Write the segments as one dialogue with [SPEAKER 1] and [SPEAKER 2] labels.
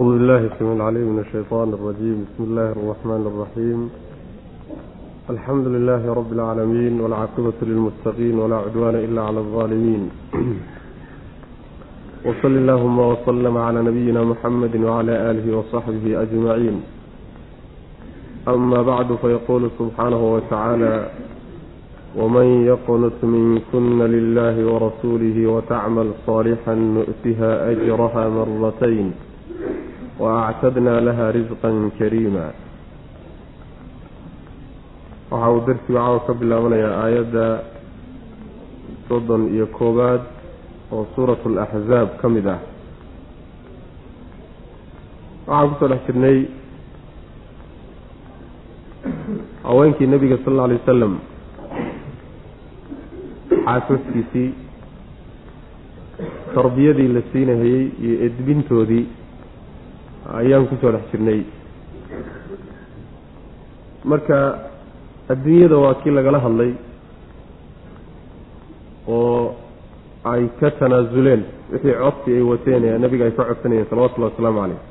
[SPEAKER 1] أعوذ بالله السميع العليم من الشيطان الرجيم بسم الله الرحمن الرحيم الحمد لله رب العالمين والعاقبة للمتقين ولا عدوان إلا على الظالمين وصل اللهم وسلم على نبينا محمد وعلى آله وصحبه أجمعين أما بعد فيقول سبحانه وتعالى ومن يقنت منكن لله ورسوله وتعمل صالحا نؤتها أجرها مرتين waactadnaa laha risqan kariima waxa uu darsigu caawa ka bilaabanayaa aayadda soddon iyo koobaad oo suuratu alaxzaab ka mid ah waxaan ku soo dhex jirnay haweenkii nebiga sal alla alay wasalam xaasaskiisii tarbiyadii la siinahayey iyo edbintoodii ayaan ku soo dhex jirnay. Marka adduunyada waa kii lagala hadlay oo ay ka tanaasuleen wixii codsi ay wateen ee nabiga ay ka codsanayeen salawatullahi wasalaamu caleyh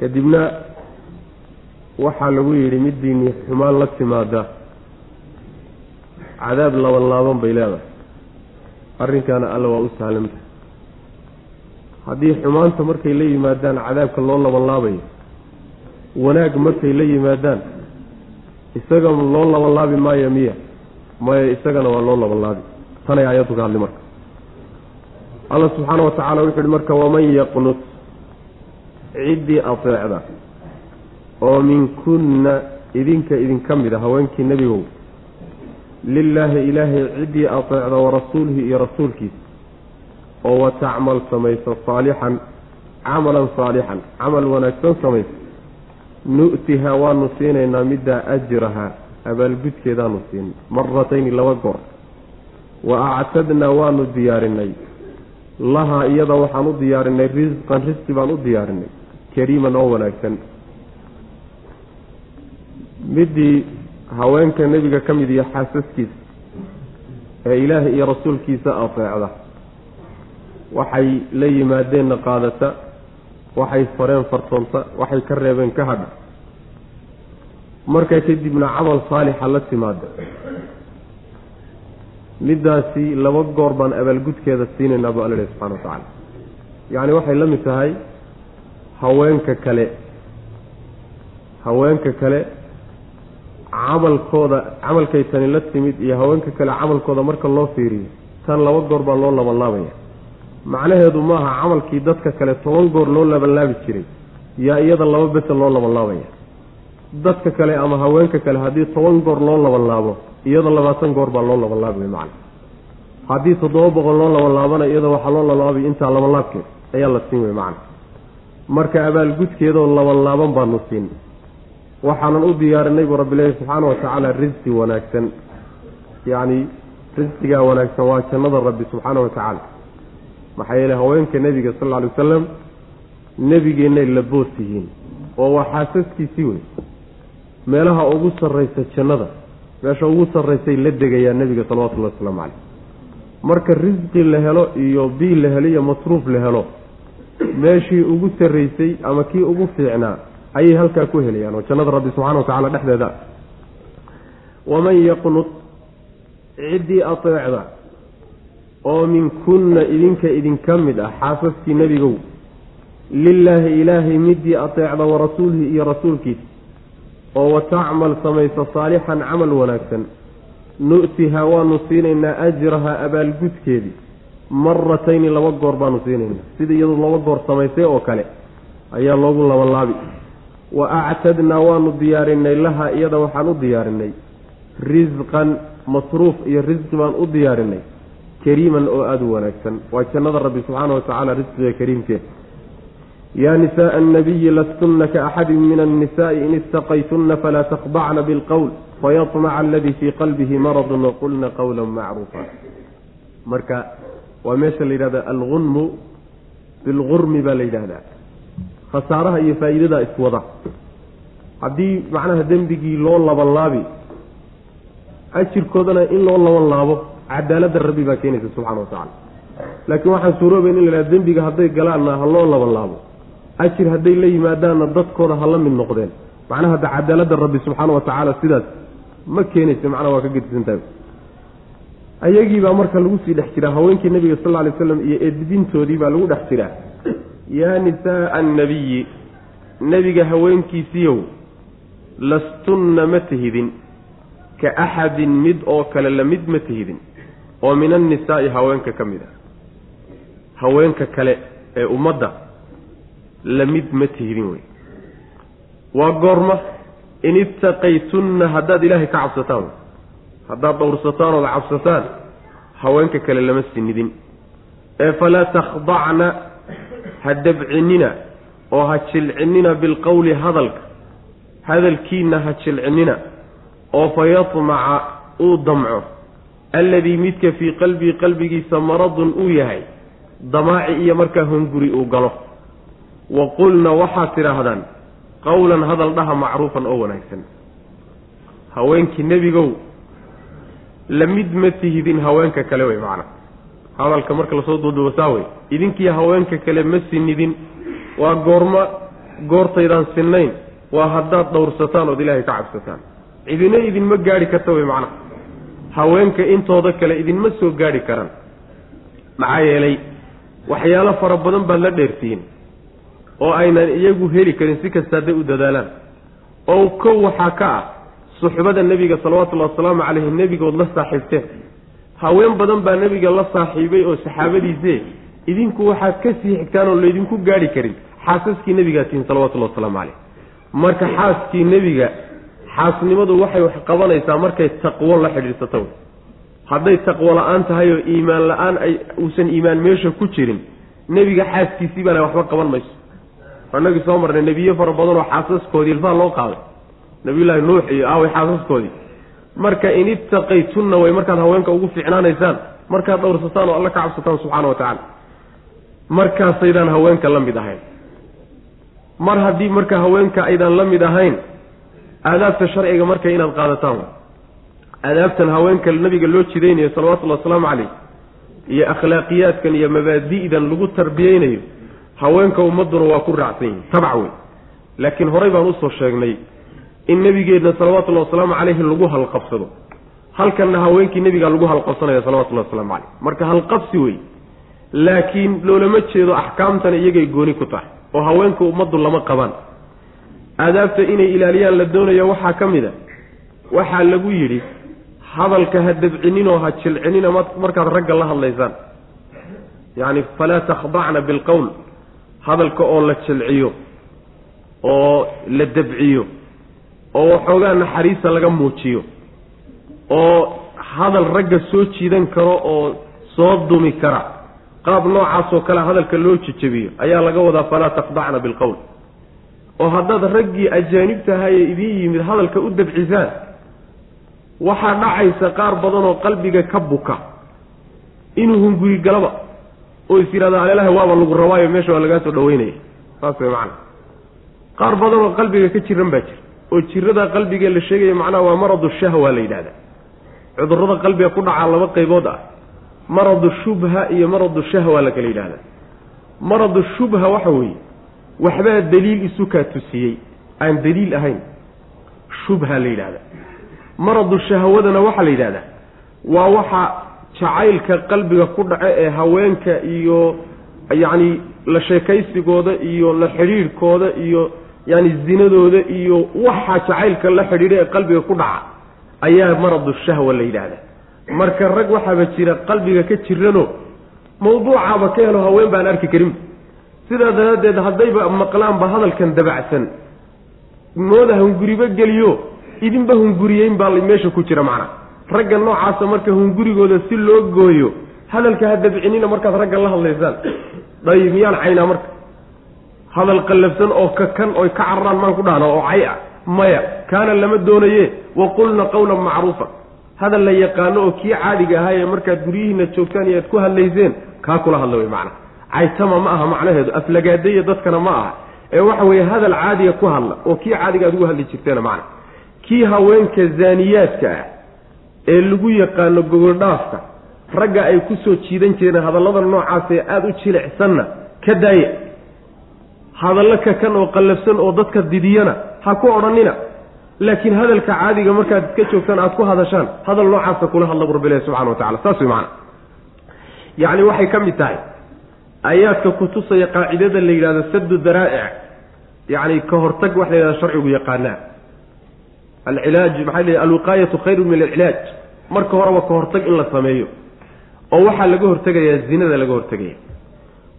[SPEAKER 1] kadibna waxaa lagu yidhi middiinii xumaan la timaada cadaab laban laaban bay leedahay. Arrinkaana alla waa u sahlanta haddii xumaanta markay la yimaadaan cadaabka loo laban laabayo wanaag markay la yimaadaan isaga loo laban laabi maayo miya. Maya isagana waa loo laban laabi tanay aayaddu ka hadli marka. Alla subxaana wa tacaala wuxu uhi marka waman yaqnut ciddii ateecda oo minkunna idinka idinka mid a haweenkii nebigow lilaahi ilaahay ciddii ateecda warasuulihi iyo rasuulkiisa oo wa tacmal samaysa saalixan camalan saalixan camal wanaagsan samaysa nu'tihaa waanu siinaynaa middaa ajrahaa abaalgudkeedaanu siinay maratayni laba goor. Wa actadnaa waanu diyaarinay. Lahaa iyada waxaan u diyaarinay risqan risqi baan u diyaarinay kariiman oo wanaagsan. Middii haweenka nebiga ka mid iyo xaasaskiisa ee ilaahay iyo rasuulkiisa ateecda waxay la yimaadeenna qaadata. Waxay fareen fartoonta. Waxay ka reebeen ka hadha markaa kadibna camal saalixa la timaada middaasi laba goor baan abaalgudkeeda siinaynaa buu alla lehy subxana wa tacaala. Yacni waxay la mid tahay haweenka kale. Haweenka kale camalkooda camalkay tani la timid iyo haweenka kale camalkooda marka loo fiiriyo tan laba goor baa loo labanlaabaya macnaheedu maaha camalkii dadka kale toban goor loo labanlaabi jiray yaa iyada laba bese loo labanlaabaya dadka kale ama haweenka kale haddii toban goor loo labanlaabo iyada labaatan goor baa loo labanlaabi way macana haddii toddoba boqol loo labanlaabana iyada waxaa loo labanlaabay intaa labanlaabkeed ayaa la siin wey macana marka abaalgudkeedoo labanlaaban baanu siin. Waxaanan u diyaarinay buu rabbilahi subxaana wa tacaala risqi wanaagsan. Yacni risqigaa wanaagsan waa jannada rabbi subxaana wa tacaala maxaa yeele haweenka nebiga sal alla alay wasalam la boos yihiin. Oo waa xaasaskiisii wey meelaha ugu sarraysa jannada meesha ugu sarraysay la degayaa nebiga salawatullahi wasalaamu caleyh marka risqi la helo iyo biil la helo iyo masruuf la helo meeshii ugu sarraysay ama kii ugu fiicnaa ayay halkaa ku helayaan oo jannada rabbi subxana wa tacala dhexdeeda. Waman yaqnut ciddii ateecda oo minkunna idinka idinka mid ah xaasaskii nebigow lilaahi ilaahay midii ateecda warasuulihi iyo rasuulkiisa oo wa tacmal samaysa saalixan camal wanaagsan nu'tihaa waanu siinaynaa ajraha abaalgudkeedii maratayni laba goor baanu siinaynaa. Sida iyadu laba goor samaysay oo kale ayaa loogu labanlaabi wa actadnaa waanu diyaarinay lahaa iyada waxaan u diyaarinay risqan masruuf iyo risqi baan u diyaarinay kariiman oo aada u wanaagsan. Waa jannada rabbi subxaana watacaala risqiga kariimkeed eh. yaa nisaءa annabiyi lastunna kaaxadin min annisa'i in istaqaytunna falaa taqdacna bilqowl fayطmaca aladii fii qalbihi maradun waqulna qowla macruufa. Marka waa meesha la yidhahda algunmu bilgurmi baa la yidhaahdaa khasaaraha iyo faa'iidadaa iswada haddii macnaha dembigii loo laban laabi ajirkoodana in loo laban cadaaladda rabbi baa keenaysa subxana wa tacala laakiin waxaan suuroobayn in la yidhaha dembiga hadday galaanna ha loo labanlaabo ajir hadday la yimaadaanna dadkooda ha la mid noqdeen. Macnaha hadda cadaaladda rabbi subxaana wa tacaala sidaas ma keenaysa macnaha waa ka gedisantahay ayagiibaa marka lagu sii dhex jiraa haweenkii nabiga sal lla alay slam iyo eedbintoodii baa lagu dhex jiraa. Yaa nisaaa annabiyi nebiga haweenkiisiiyow lastunna ma tihidin. Ka axadin mid oo kale la mid ma tihidin oo min annisaa'i haweenka ka mid ah. Haweenka kale ee ummadda la mid ma tihidin wey. Waa goorma in ittaqaytunna haddaad ilaahay ka cabsataan. Haddaad dhowrsataan ood cabsataan haweenka kale lama sinidin. Ee falaa takhdacna ha dabcinina oo ha jilcinina bilqowli hadalka. Hadalkiinna ha jilcinina oo fayatmaca uu damco alladii midka fii qalbii qalbigiisa maradun uu yahay damaaci iyo markaa hunguri uu galo. Wa qulna waxaad tidhaahdaan qowlan hadal dhaha macruufan oo wanaagsan. Haweenkii nebigow la mid ma tihidin haweenka kale wey macana hadalka marka la soo duuduubasaa wey idinkii haweenka kale ma sinidin waa goorma goortaydaan sinnayn waa haddaad dhowrsataan ood ilaahay ka cabsataan. Cidina idinma gaadhi karta wey macnaha haweenka intooda kale idinma soo gaadhi karaan. Maxaa yeelay waxyaalo fara badan baad la dheertihiin oo aynan iyagu heli karin si kasta hadday u dadaalaan. Oo kow waxaa ka ah suxbada nebiga salawatullahi wasalaamu caleyhi nebigood la saaxiibteen. Haween badan baa nebiga la saaxiibay oo saxaabadiise idinku waxaad ka sii xigtaan oo laydinku gaadhi karin. Xaasaskii nebigaa tihin salawatullahi wasalaamu caleyh marka xaaskii nebiga xaasnimadu waxay wax qabanaysaa markay taqwo la xidhiidsato hadday taqwo la'aan tahay oo iimaan la'aan ay uusan iimaan meesha ku jirin nebiga xaaskiisii baana waxba qaban mayso. Inagii soo marnay nebiye fara badan oo xaasaskoodii ilfaha loo qaaday. Nabiyullaahi nuux iyo aaway xaasaskoodii. Marka in ittaqaytunna way markaad haweenka ugu fiicnaanaysaan. Markaad dhowrsataan oo alla ka cabsataan subxaana wa tacaala. Markaasaydaan haweenka la mid ahayn. Mar haddii marka haweenka aydaan la mid ahayn aadaabta sharciga marka inaad qaadataan. Aadaabtan haweenka nabiga loo jidaynayo salawatullhi wasalaamu caleyh iyo akhlaaqiyaadkan iyo mabaadi'dan lagu tarbiyeynayo haweenka ummadduna waa ku raacsan yihiin tabac wey laakiin horey baan u soo sheegnay in nebigeenna salawatullahi wasalaamu caleyhi lagu halqabsado. Halkanna haweenkii nebigaa lagu halqabsanaya salawatullahi waslamu caleyh marka halqabsi wey laakiin loolama jeedo axkaamtana iyagay gooni ku tahay oo haweenka ummaddu lama qabaan aadaabta inay ilaaliyaan la doonayo waxaa ka mid a. Waxaa lagu yidhi hadalka ha dabcininoo ha jilcinina markaad ragga la hadlaysaan. Yacni falaa takhdacna bilqowl hadalka oo la jilciyo oo la dabciyo oo waxoogaa naxariista laga muujiyo oo hadal ragga soo jiidan karo oo soo dumi kara qaab noocaasoo kale hadalka loo jejebiyo ayaa laga wadaa falaa takhdacna bilqowl oo haddaad raggii ajaanibtahaye idiin yimid hadalka u dabcisaan waxaa dhacaysa qaar badanoo qalbiga ka buka. Inuu hunguri galaba oo is yidhahda aleelaha waaba lagu rabaayo meesha waa lagaa soo dhaweynaya saas way macana qaar badanoo qalbiga ka jiran baa jira oo jirada qalbiga la sheegaya macnaha waa maradu shahwa la yidhahda cudurrada qalbiga ku dhacaa laba qaybood ah maradu shubha iyo maradu shahwa la kala yidhahda maradu shubha waxa weeye waxbaa daliil isu kaa tusiyey. Aan daliil ahayn. Shubha la yidhahda maradu shahwadana waxaa la yidhahdaa waa waxa jacaylka qalbiga ku dhace ee haweenka iyo yacni la sheekaysigooda iyo la xidhiidhkooda iyo yacni zinadooda iyo waxa jacaylka la xidhiidha ee qalbiga ku dhaca ayaa maradu shahwa la yidhaahdaa marka rag waxaaba jira qalbiga ka jirano mawduucaaba ka helo haween baan arki karin sidaa daraaddeed haddayba maqlaanba hadalkan dabacsan. Mooda hunguriba geliyo idinba hunguriyeyn baa meesha ku jira macna. Ragga noocaasa marka hungurigooda si loo gooyo hadalka ha dabcinina markaad ragga la hadlaysaan. Dayib miyaan caynaa marka? Hadal qallafsan oo ka kan oy ka cararaan maan ku dhahna oo cay ah maya kaana lama doonaye waqulna qawlan macruufa. Hadal la yaqaano oo kii caadiga ahaayee markaad guryihiina joogtaan iyo aad ku hadlayseen kaa kula hadla wey macna caytama ma aha macnaheedu aflagaadaya dadkana ma aha. Ee waxa weeye hadal caadiga ku hadla oo kii caadiga aad ugu hadli jirteena macna. Kii haweenka zaaniyaadka ah ee lagu yaqaano gogoldhaafka ragga ay ku soo jiidan jireen hadallada noocaasee aada u jilicsanna ka daaya hadallo kakan oo qallafsan oo dadka didiyana ha ku odhanina laakiin hadalka caadiga markaad iska joogtaan aada ku hadashaan hadal noocaasa kula hadla bu rabbilahi subxana wa tacala saas wey macana yacni waxay ka mid tahay aayaadka kutusaya qaacidada la yidhahdo saddu daraa'ic yacni ka hortag waxa la yidhahda sharcigu yaqaanaa. Alcilaaj maxaa la alwiqaayatu khayru min alcilaaj. Marka horeba ka hortag in la sameeyo oo waxaa laga hortegayaa zinada laga hortegaya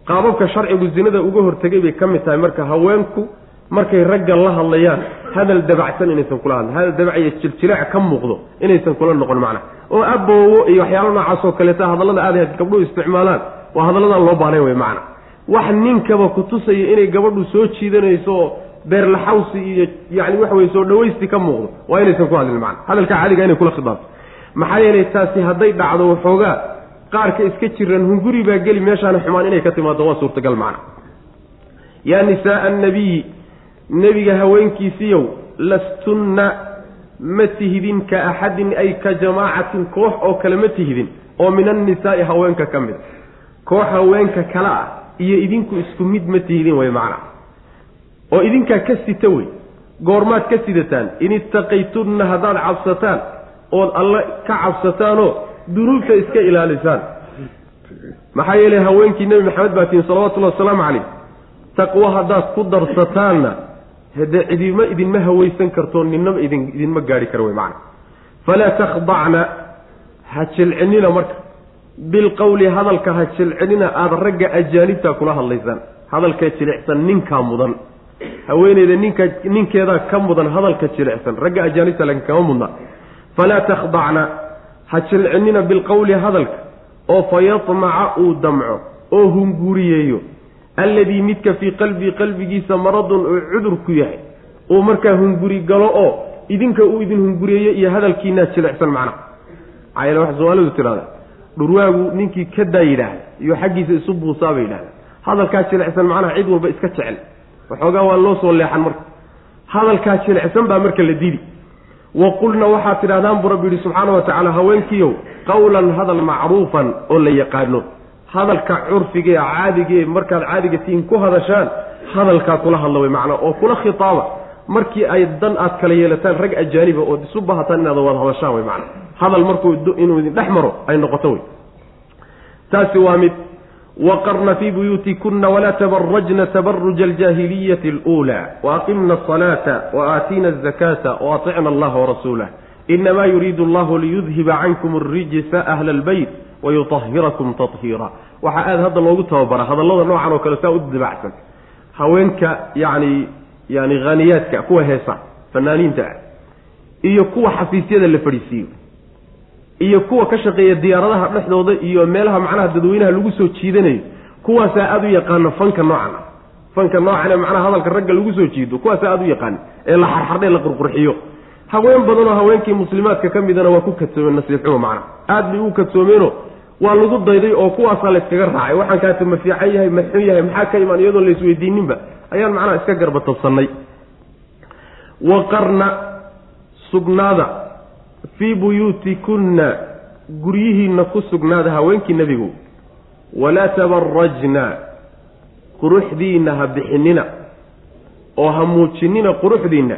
[SPEAKER 1] qaababka sharcigu zinada uga hortegay bay ka mid tahay marka haweenku markay ragga la hadlayaan hadal dabacsan inaysan kula hadlin hadal dabac iyo jiljilaac ka muuqdo inaysan kula noqon macna. Oo aboowo iyo waxyaalo noocaas oo kaleeta hadallada aada gabdhuhu isticmaalaan waa hadalladan loo baahnayn wey macna. Wax ninkaba kutusaya inay gabadhu soo jiidanayso beerlaxawsi iyo yani waxa weye soo dhawaysti ka muuqdo waa inaysan ku hadlin macna. Hadalka caadiga inay kula khidaabto maxaa yeelay taasi hadday dhacdo waxoogaa qaarka iska jiran hunguri baa geli meeshaana xumaan inay ka timaado waa suurtagal macna. Yaa nisaaa annabiyi nebiga haweenkiisiiyow lastunna ma tihidin ka axadin ay ka jamaacatin koox oo kale ma tihidin oo min annisaa'i haweenka ka mid koox haweenka kale ah iyo idinku isku mid ma tihidin way macna. oo idinkaa ka sita wey goormaad ka sidataan in ittaqaytunna haddaad cabsataan ood alle ka cabsataanoo dunuubta iska ilaalisaan. maxaa yeelay haweenkii nebi maxamed baa tihin salawatullahi wasalaamu calayh taqwo haddaad ku darsataanna haddee cidima idinma hawaysan karto ninaba idin idinma gaadhi kara wey macana falaa takhdacna ha jilcinina marka bilqowli hadalka ha jilcinina aada ragga ajaanibtaa kula hadlaysaan. Hadalka jilicsan ninkaa mudan. Haweeneyda ninka ninkeedaa ka mudan hadalka jilicsan. Ragga ajaanibta laakiin kama mudna. Falaa takhdacna. Ha jilcinina bilqowli hadalka. Oo fayatmaca uu damco. Oo hunguriyeeyo. Alladii midka fii qalbii qalbigiisa maradun uu cudur ku yahay. Uu markaa hunguri galo oo idinka uu idin hunguriyeeyo iyo hadalkiinaa jilicsan maxaa yeele waxa soomaalidu tidhahda dhurwaagu ninkii kadaa yidhaahda iyo xaggiisa isu buusaa bay yidhahda hadalkaa jilicsan macnaha cid walba iska jecel. Waxoogaa waa loo soo leexan marka. Hadalkaa jilicsan baa marka la didi. Wa qulna waxaad tidhahdaan buu rabbi yihi subxaana wa tacaala haweenkiiow qawlan hadal macruufan oo la yaqaano. Hadalka curfigae caadigae markaad caadiga tihiin ku hadashaan hadalkaa kula hadla wey macnaa oo kula khitaaba. Markii ay dan aad kala yeelataan rag ajaaniba ood isu bahataan inaad wada hadashaan wey macnaa hadal markuu inuu idin dhex maro ay noqoto wey. Taasi waa mid waqarna fii buyuutikuna walaa tabarajna tabaruja aljaahiliyati aluulaa waaqimna asalaata waaatiina azakaata waaطicna allaha warasuulah inamaa yuriidu allahu liyudhiba cankum alrijsa ahla albeyt wayutahirakum tahiira waxaa aada hadda loogu tababaraa hadallada noocan oo kale saa u dabacsan haweenka yacni yani haniyaadka kuwa heesa fanaaniinta ah iyo kuwa xafiisyada la fadhiisiiyo iyo kuwa ka shaqeeya diyaaradaha dhexdooda iyo meelaha macnaha dadweynaha lagu soo jiidanayo kuwaasaa aada u yaqaano fanka noocan ah. Fanka noocan macnaha hadalka ragga lagu soo jiido kuwaasaa aada u yaqaano ee la xarxardhe la qurqurxiyo. Haween badanoo haweenkii muslimaadka ka midana waa ku kadsoomeen nasiibxumo macnaha aada bay u kadsoomeeno waa lagu dayday oo kuwaasaa layskaga raacay. Waxaan kaata ma fiican yahay ma xun yahay maxaa ka imaan? Iyadoon laisweydiininba ayaan macnaha iska garbatabsannay waqarna sugnaada fii buyuutikunna guryihiinna ku sugnaada haweenkii nebigu. walaa tabarajna quruxdiinna ha bixinina oo ha muujinina quruxdiinna.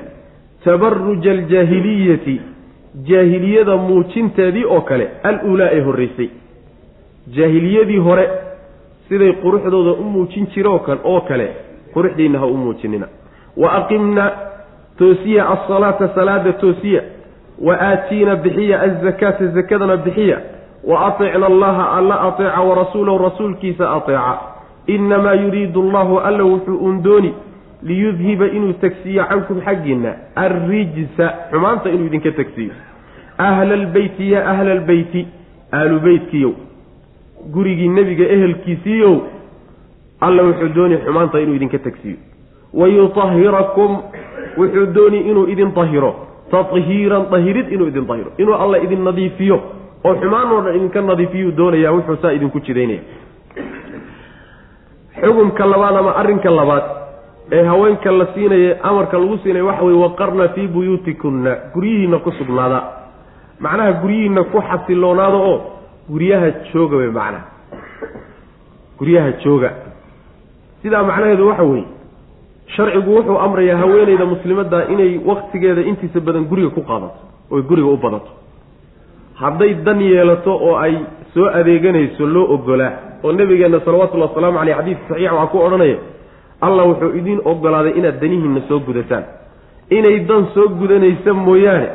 [SPEAKER 1] tabaruja aljaahiliyati jaahiliyada muujinteedii oo kale al-uulaa ee horreysay. jaahiliyadii hore siday quruxdooda u muujin jiroo kan oo kale quruxdiinna ha u muujinina. wa aqimna toosiya alsalaata salaada toosiya wa aatiina bixiya azakaata zakadana bixiya wa aticna allaha alla ateeca warasuulahu rasuulkiisa ateeca innamaa yuriidu allahu alla wuxuu undooni liyudhiba inuu tagsiiyo cankum xaggiinna arrijsa xumaanta inuu idinka tagsiiyo ahla albeyti ya ahla albeyti aalu beytkiyow gurigii nebiga ehelkiisiiyow alla wuxuu dooni xumaanta inuu idinka tagsiiyo wayutahirakum wuxuu dooni inuu idin tahiro tathiiran dahirid inuu idin dahiro inuu alla idin nadiifiyo. Oo xumaan oo dhan idinka nadiifiyuu doonayaa wuxuu saa idinku jidaynaya xukumka labaad ama arrinka labaad ee haweenka la siinaya amarka lagu siinaya waxa weye waqarna fii buyuutikunna. Guryihiinna ku sugnaada. Macnaha guryihiinna ku xasiloonaada oo guryaha jooga wey macnaha. Guryaha jooga. Sidaa macnaheedu waxa weeye sharcigu wuxuu amrayaa haweeneyda muslimadda inay waktigeeda intiisa badan guriga ku qaadato oy guriga u badato. Hadday dan yeelato oo ay soo adeeganayso loo ogolaa oo nebigeenna salawatullhi wasalaamu caleyh xadiis saxiix waxaa ku odhanaya allah wuxuu idiin ogolaaday inaad danihiinna soo gudataan. Inay dan soo gudanaysa mooyaane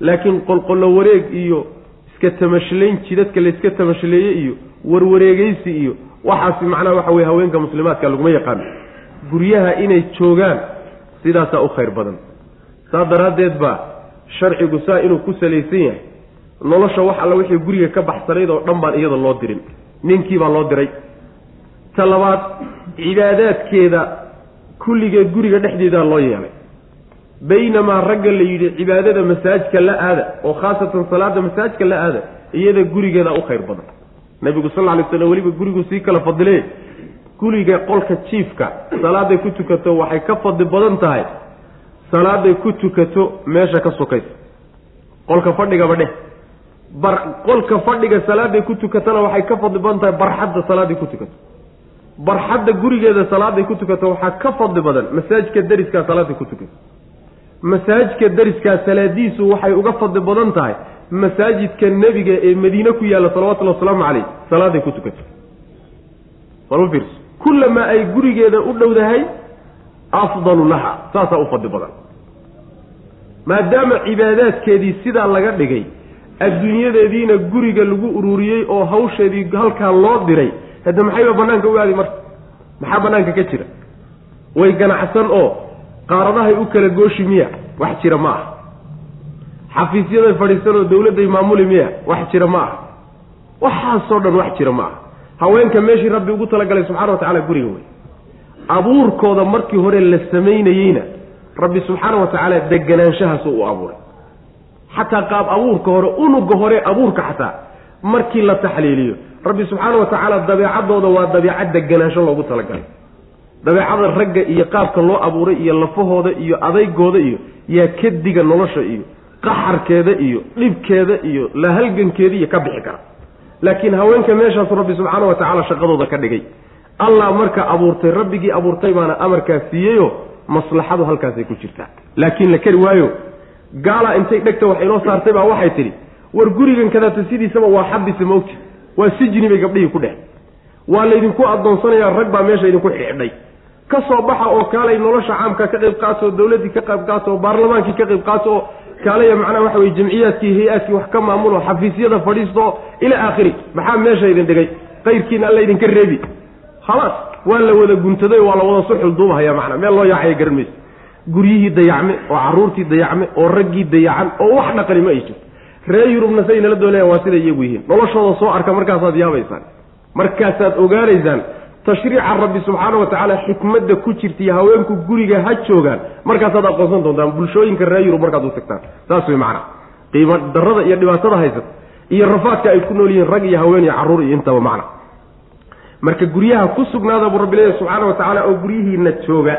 [SPEAKER 1] laakiin qolqollo wareeg iyo iska tamashlayn jidadka layska tamashleeye iyo warwareegaysi iyo waxaasi macnaha waxa weye haweenka muslimaadka laguma yaqaano guryaha inay joogaan sidaasaa u khayr badan. Saas daraaddeed baa sharcigu saa inuu ku salaysan yahay nolosha wax alla wixii guriga ka baxsanayd oo dhan baan iyada loo dirin. Ninkii baa loo diray. Ta labaad cibaadaadkeeda kulligeed guriga dhexdeedaa loo yeelay. Baynamaa ragga la yidhi cibaadada masaajka la aada oo khaasatan salaada masaajka la aada iyada gurigeeda u khayr badan. Nabigu sal lay slam weliba gurigu sii kala fadile guriga qolka jiifka salaaday ku tukato waxay ka fadli badan tahay. Salaaday ku tukato meesha ka sokaysa. Qolka fadhigaba dheh. Bar qolka fadhiga salaaday ku tukatana waxay ka fadli badan tahay barxadda salaaday ku tukato. Barxadda gurigeeda salaaday ku tukato waxaa ka fadli badan masaajidka dariskaa salaaday ku tukato. Masaajidka dariskaa salaadiisu waxay uga fadli badan tahay masaajidka nebiga ee madiine ku yaalla salawatullhi wasalaamu caleyh salaaday ku tukato kullamaa ay gurigeeda u dhowdahay afdalu laha saasaa u fadli badan. Maadaama cibaadaadkeedii sidaa laga dhigay adduunyadeediina guriga lagu ururiyey oo hawsheedii halkaa loo diray hadde maxayba bannaanka u aadi marka maxaa bannaanka ka jira? Way ganacsan oo qaaradahay u kala gooshi miya wax jira ma aha. Xafiisyaday fadhiisan oo dawladday maamuli miya wax jira ma aha. Waxaasoo dhan wax jira ma aha haweenka meeshii rabbi ugu talagalay subxana wa tacala guriga wey. Abuurkooda markii hore la samaynayeyna rabbi subxaana wa tacaala deganaanshahaas u abuuray. Xataa qaab abuurka hore unuga hore abuurka xataa markii la taxliiliyo rabbi subxaana wa tacaala dabeecadooda waa dabeecad deganaansho loogu talagalay. Dabeecada ragga iyo qaabka loo abuuray iyo lafahooda iyo adaygooda iyo yaa kadiga nolosha iyo qaxarkeeda iyo dhibkeeda iyo lahalgankeeda iyo ka bixi kara laakiin haweenka meeshaasu rabbi subxaana wa tacaala shaqadooda ka dhigay. Allah marka abuurtay rabbigii abuurtay baana amarkaa siiyeyo maslaxadu halkaasay ku jirtaa. Laakiin la kari waayo gaala intay dhegta wax inoo saartay baa waxay tidhi war gurigan kadaata sidiisaba waa xabisa maogti waa sijni bay gabdhihii ku dheh waa laydinku addoonsanayaa rag baa meesha idinku xidhay ka soo baxa oo kaalay nolosha caamka ka qayb qaato oo dawladdii ka qayb qaato oo baarlamaankii ka qayb qaato oo kaalaya macnaha waxa weye jamciyaadkii hay'aadkii wax ka maamulo xafiisyada fadhiisto ilaa aakhiri. Maxaa meesha idin dhigay? Qayrkiina alla idinka reebi. Khalaas waa la wada guntaday waa la wada suxul duubahaya macnaa. Meel loo yaacaya garan mayso guryihii dayacme oo carruurtii dayacme oo raggii dayacan oo wax dhaqani ma ay jirto. Reer yurubna say nala doonayan waa siday iyagu yihiin. Noloshooda soo arka markaasaad yaabaysaan. Markaasaad ogaanaysaan tashriica rabbi subxaana wa tacaala xikmadda ku jirta iyo haweenku guriga ha joogaan markaasaad aqoonsan doontaan bulshooyinka reer yurub markaad u tagtaan. Saas wey macana qiimo darada iyo dhibaatada haysata iyo rafaadka ay ku nool yihiin rag iyo haween iyo carruur iyo intaba macna. Marka guryaha ku sugnaada buu rabbi leeyahy subxaana wa tacaala oo guryihiina jooga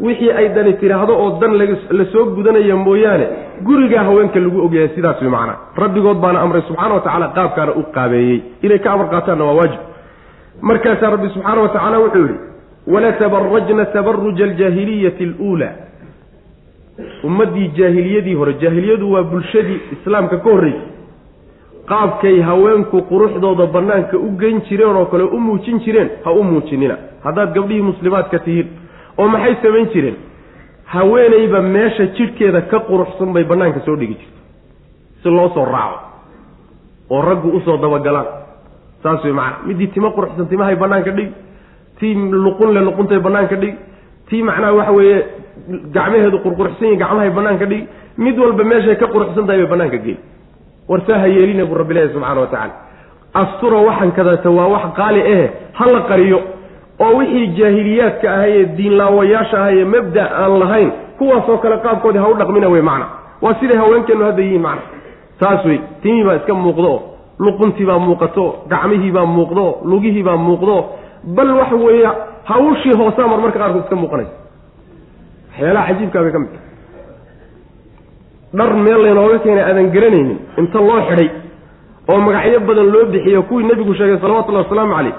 [SPEAKER 1] wixii ay dani tidhaahdo oo dan la soo gudanaya mooyaane gurigaa haweenka lagu ogyahay sidaas wey macana rabbigood baana amray subxaana wa tacaala qaabkaana u qaabeeyey. Inay ka amar qaataanna waa waajib markaasaa rabbi subxaana wa tacaala wuxuu yihi wala tabarajna tabaruja aljaahiliyati aluulaa. Ummaddii jaahiliyadii hore jaahiliyadu waa bulshadii islaamka ka horreysay. Qaabkay haweenku quruxdooda bannaanka u geyn jireen oo kale u muujin jireen ha u muujinina. Haddaad gabdhihii muslimaadka tihiin oo maxay samayn jireen? Haweenayba meesha jidhkeeda ka quruxsan bay bannaanka soo dhigi jirta si loo soo raaco oo raggu u soo dabagalaan saas wey macana middii timo quruxsan timahay bannaanka dhigi tii luqun le luquntay bannaanka dhigi tii macnaha waxa weeye gacmaheedu qurquruxsan yihiin gacmahay bannaanka dhigi mid walba meeshay ka quruxsan tahay bay bannaanka geey warsaa ha yeelina buu rabbi leeyahy subxana wa tacaala. Astura waxan kadaata waa wax qaali ahe ha la qariyo oo wixii jaahiliyaadka ahayee diinlaawayaasha ahayee mabda aan lahayn kuwaasoo kale qaabkoodii ha u dhaqmina wey macna. Waa siday haweenkeennu hadda yihiin macna. Saas wey timii baa iska muuqdo luquntii baa muuqato gacmihii baa muuqdo lugihii baa muuqdo bal waxa weeye hawshii hoosaa mar marka qaarkood iska muuqanaysa waxyaalaha cajiibkaa bay ka mid tahay dhar meel laynooga keenay aadan garanaynin inta loo xidhay oo magacyo badan loo bixiyo kuwii nebigu sheegay salawatullahi wasalaamu caleyh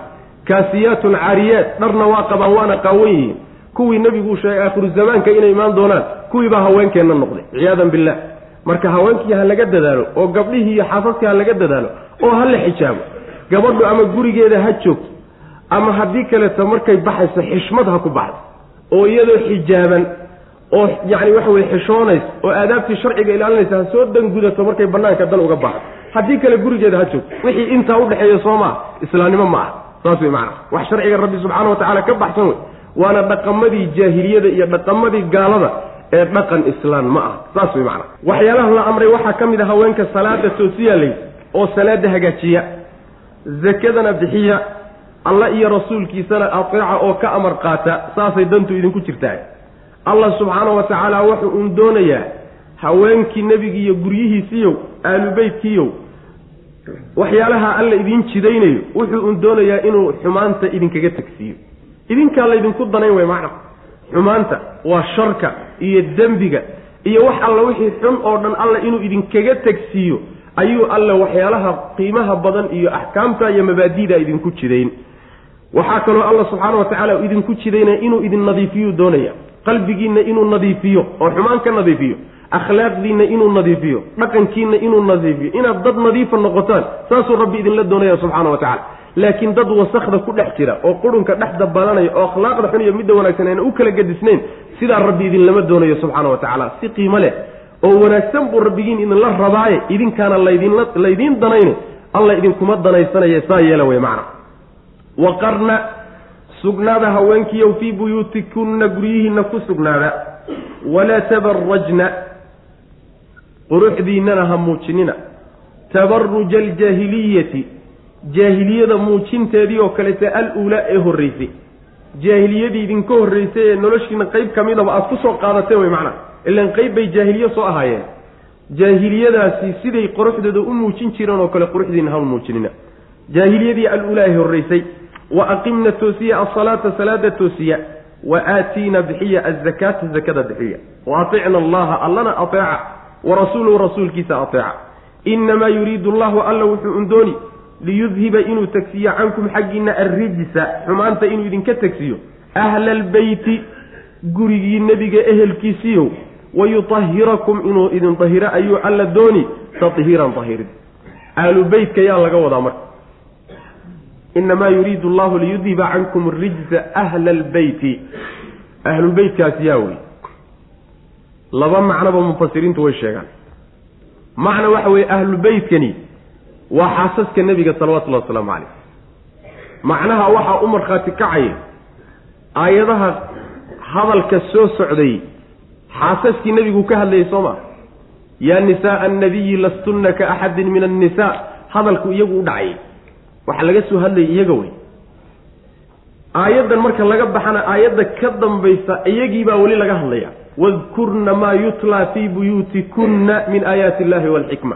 [SPEAKER 1] kaasiyaatun caariyaat dharna waa qabaan waana qaawan yihiin. Kuwii nebigu sheegay aakhiru zamaanka inay imaan doonaan kuwiibaa haweenkeenna noqday ciyaadan billah marka haweenkii ha laga dadaalo oo gabdhihii iyo xaasaskii ha laga dadaalo oo ha la xijaabo gabadhu ama gurigeeda ha joogto ama haddii kaleeto markay baxayso xishmad ha ku baxdo oo iyadoo xijaaban oo yacni waxa weye xishoonaysa oo aadaabtii sharciga ilaalinaysa ha soo dangudato markay bannaanka dan uga baxdo. Haddii kale gurigeeda ha joogto. Wixii intaa udhexeeya soo maa islaamnimo ma aha. Saas wey macana wax sharciga rabbi subxaana wa tacaala ka baxsan wey waana dhaqamadii jaahiliyada iyo dhaqamadii gaalada ee dhaqan islaan ma ah. Saas wey macana waxyaalaha la amray waxaa ka mid a haweenka salaada toosiya lay oo salaada hagaajiya zakadana bixiya alla iyo rasuulkiisana ateeca oo ka amar qaata saasay dantu idinku jirtaa allah subxaana wa tacaala wuxuu uun doonayaa haweenkii nebigiiyo guryihiisiiyow aalubeytkiiyow waxyaalaha alla idiin jidaynayo wuxuu uun doonayaa inuu xumaanta idinkaga tegsiiyo idinkaa laydinku danayn wey macna. Xumaanta waa sharka iyo dembiga iyo wax alla wixii xun oo dhan alla inuu idinkaga tegsiiyo ayuu alle waxyaalaha qiimaha badan iyo axkaamta iyo mabaadi'da idinku jidayn. Waxaa kaloo alla subxaana wa tacaala idinku jidaynaya inuu idin nadiifiyuu doonaya. Qalbigiinna inuu nadiifiyo oo xumaan ka nadiifiyo. Akhlaaqdiinna inuu nadiifiyo. Dhaqankiinna inuu nadiifiyo. Inaad dad nadiifa noqotaan saasuu rabbi idinla doonaya subxaana wa tacala laakiin dad wasakda ku dhex jira oo qurunka dhex dabalanaya oo akhlaaqda xun iyo midda wanaagsan ayna u kala gedisnayn sidaa rabbi idinlama doonayo subxaana wa tacaala. Si qiimo leh oo wanaagsan buu rabbigiin idinla rabaaye idinkaana laydinla laydiin danayne alla idinkuma danaysanaya saa yeela wey macna. Waqarna sugnaada haweenkiiyow fii buyuutikunna guryihiinna ku sugnaada. Walaa tabarajna quruxdiinnana ha muujinina. Tabaruja aljaahiliyati jaahiliyada muujinteedii oo kalete al-uulaa ee horreysay. Jaahiliyadii idinka horreysay ee noloshiina qeyb ka midaba aada ku soo qaadateen wey macnaha ilan qeyb bay jaahiliye soo ahaayeen. Jaahiliyadaasi siday quruxdooda u muujin jireen oo kale quruxdiina ha muujinina. Jaahiliyadii al-uulaa ee horreysay wa aqimna toosiya asalaata salaada toosiya wa aatiina bixiya azakaata zakada bixiya. Wa aticna allaha allana ateeca wa rasuuluhu rasuulkiisa ateeca. Inamaa yuriidu allahu alla wuxuu undooni liyudhiba inuu tegsiyo cankum xaggiina arrijsa xumaanta inuu idinka tegsiyo ahla albeyti gurigii nebiga ehelkiisiiyow wayutahirakum inuu idin dahiro ayuu alla dooni tahiiran dahirid ahlu beytka yaa laga wadaa marka. Inamaa yuriidu allahu liyudhiba cankum arijsa ahla albeyti ahlulbeytkaasi yaa wey laba macnoba mufasiriintu way sheegaan. Macna waxa weeye ahlubeytkani waa xaasaska nebiga salawatullahi wasalaamu caleyh macnaha waxaa u markhaati kacaya aayadaha hadalka soo socday xaasaskii nebigu ka hadlayay soo maa yaa nisaaa annabiyi lastunna ka axadin min annisaa. Hadalku iyagu u dhacayay waxaa laga soo hadlayay iyaga wey. Aayaddan marka laga baxana aayadda ka dambaysa iyagiibaa weli laga hadlaya wadkurna maa yutlaa fii buyuutikunna min aayaati illahi waalxikma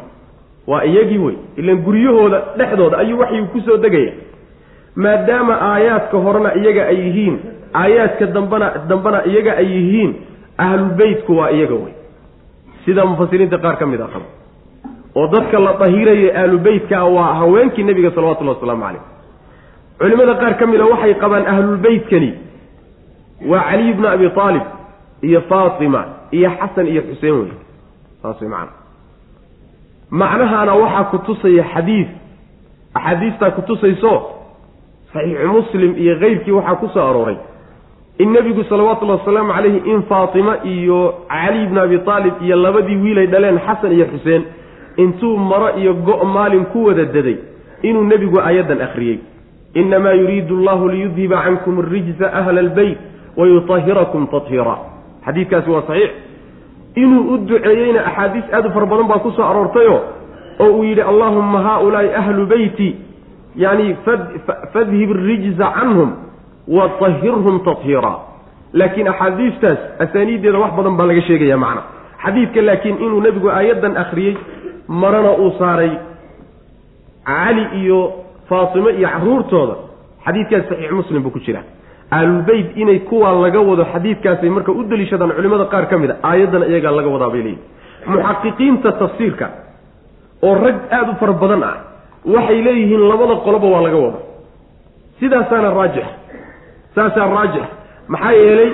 [SPEAKER 1] waa iyagii wey. Ilan guryahooda dhexdooda ayuu waxyu ku soo degaya. Maadaama aayaadka horena iyaga ay yihiin aayaadka dambana dambena iyaga ay yihiin ahlulbeytku waa iyaga wey. Sida mufasiriinta qaar ka mid a qaba oo dadka la dahiraya ahlubeytka waa haweenkii nebiga salawatullahi wasalaamu caleyh culimada qaar ka mid a waxay qabaan ahlulbeytkani waa caliy bnu abi aalib iyo faatima iyo xasan iyo xuseen wey. Saas way macana macnahaana waxaa ku tusaya xadiid axaadiistaa ku tusayso saxiixu muslim iyo keyrkii waxaa ku soo arooray. In nebigu salawatullahi wasalaamu calayhi in faatima iyo cali bnu abi aalib iyo labadii wiilay dhaleen xasan iyo xuseen intuu maro iyo go' maalin ku wada daday inuu nebigu aayaddan akhriyey. Inamaa yuriidu allahu liyudhiba cankum arijsa ahla albeyt wayutahirakum tathiira. Xadiidkaasi waa saxiix inuu u duceeyeyna axaadiis aad u fara badan baa ku soo aroortayo oo uu yidhi allahumma haaulaai ahlu beyti yani fadhib rijza canhum wa tahirhum tathiira. Laakiin axaadiistaas asaaniiddeeda wax badan baa laga sheegaya macna. Xadiidka laakiin inuu nebigu aayaddan akhriyey marana uu saaray cali iyo faatimo iyo caruurtooda. Xadiidkaas saxiix muslim buu ku jira ahlulbeyt inay kuwaa laga wado xadiidkaasay marka u deliishadaan culimada qaar ka mid a aayaddan iyagaa laga wadaa bay leeyihiin muxaqiqiinta tafsiirka oo rag aada u fara badan ah waxay leeyihiin labada qoloba waa laga wada sidaasaana raajix saasaa raajix. Maxaa yeelay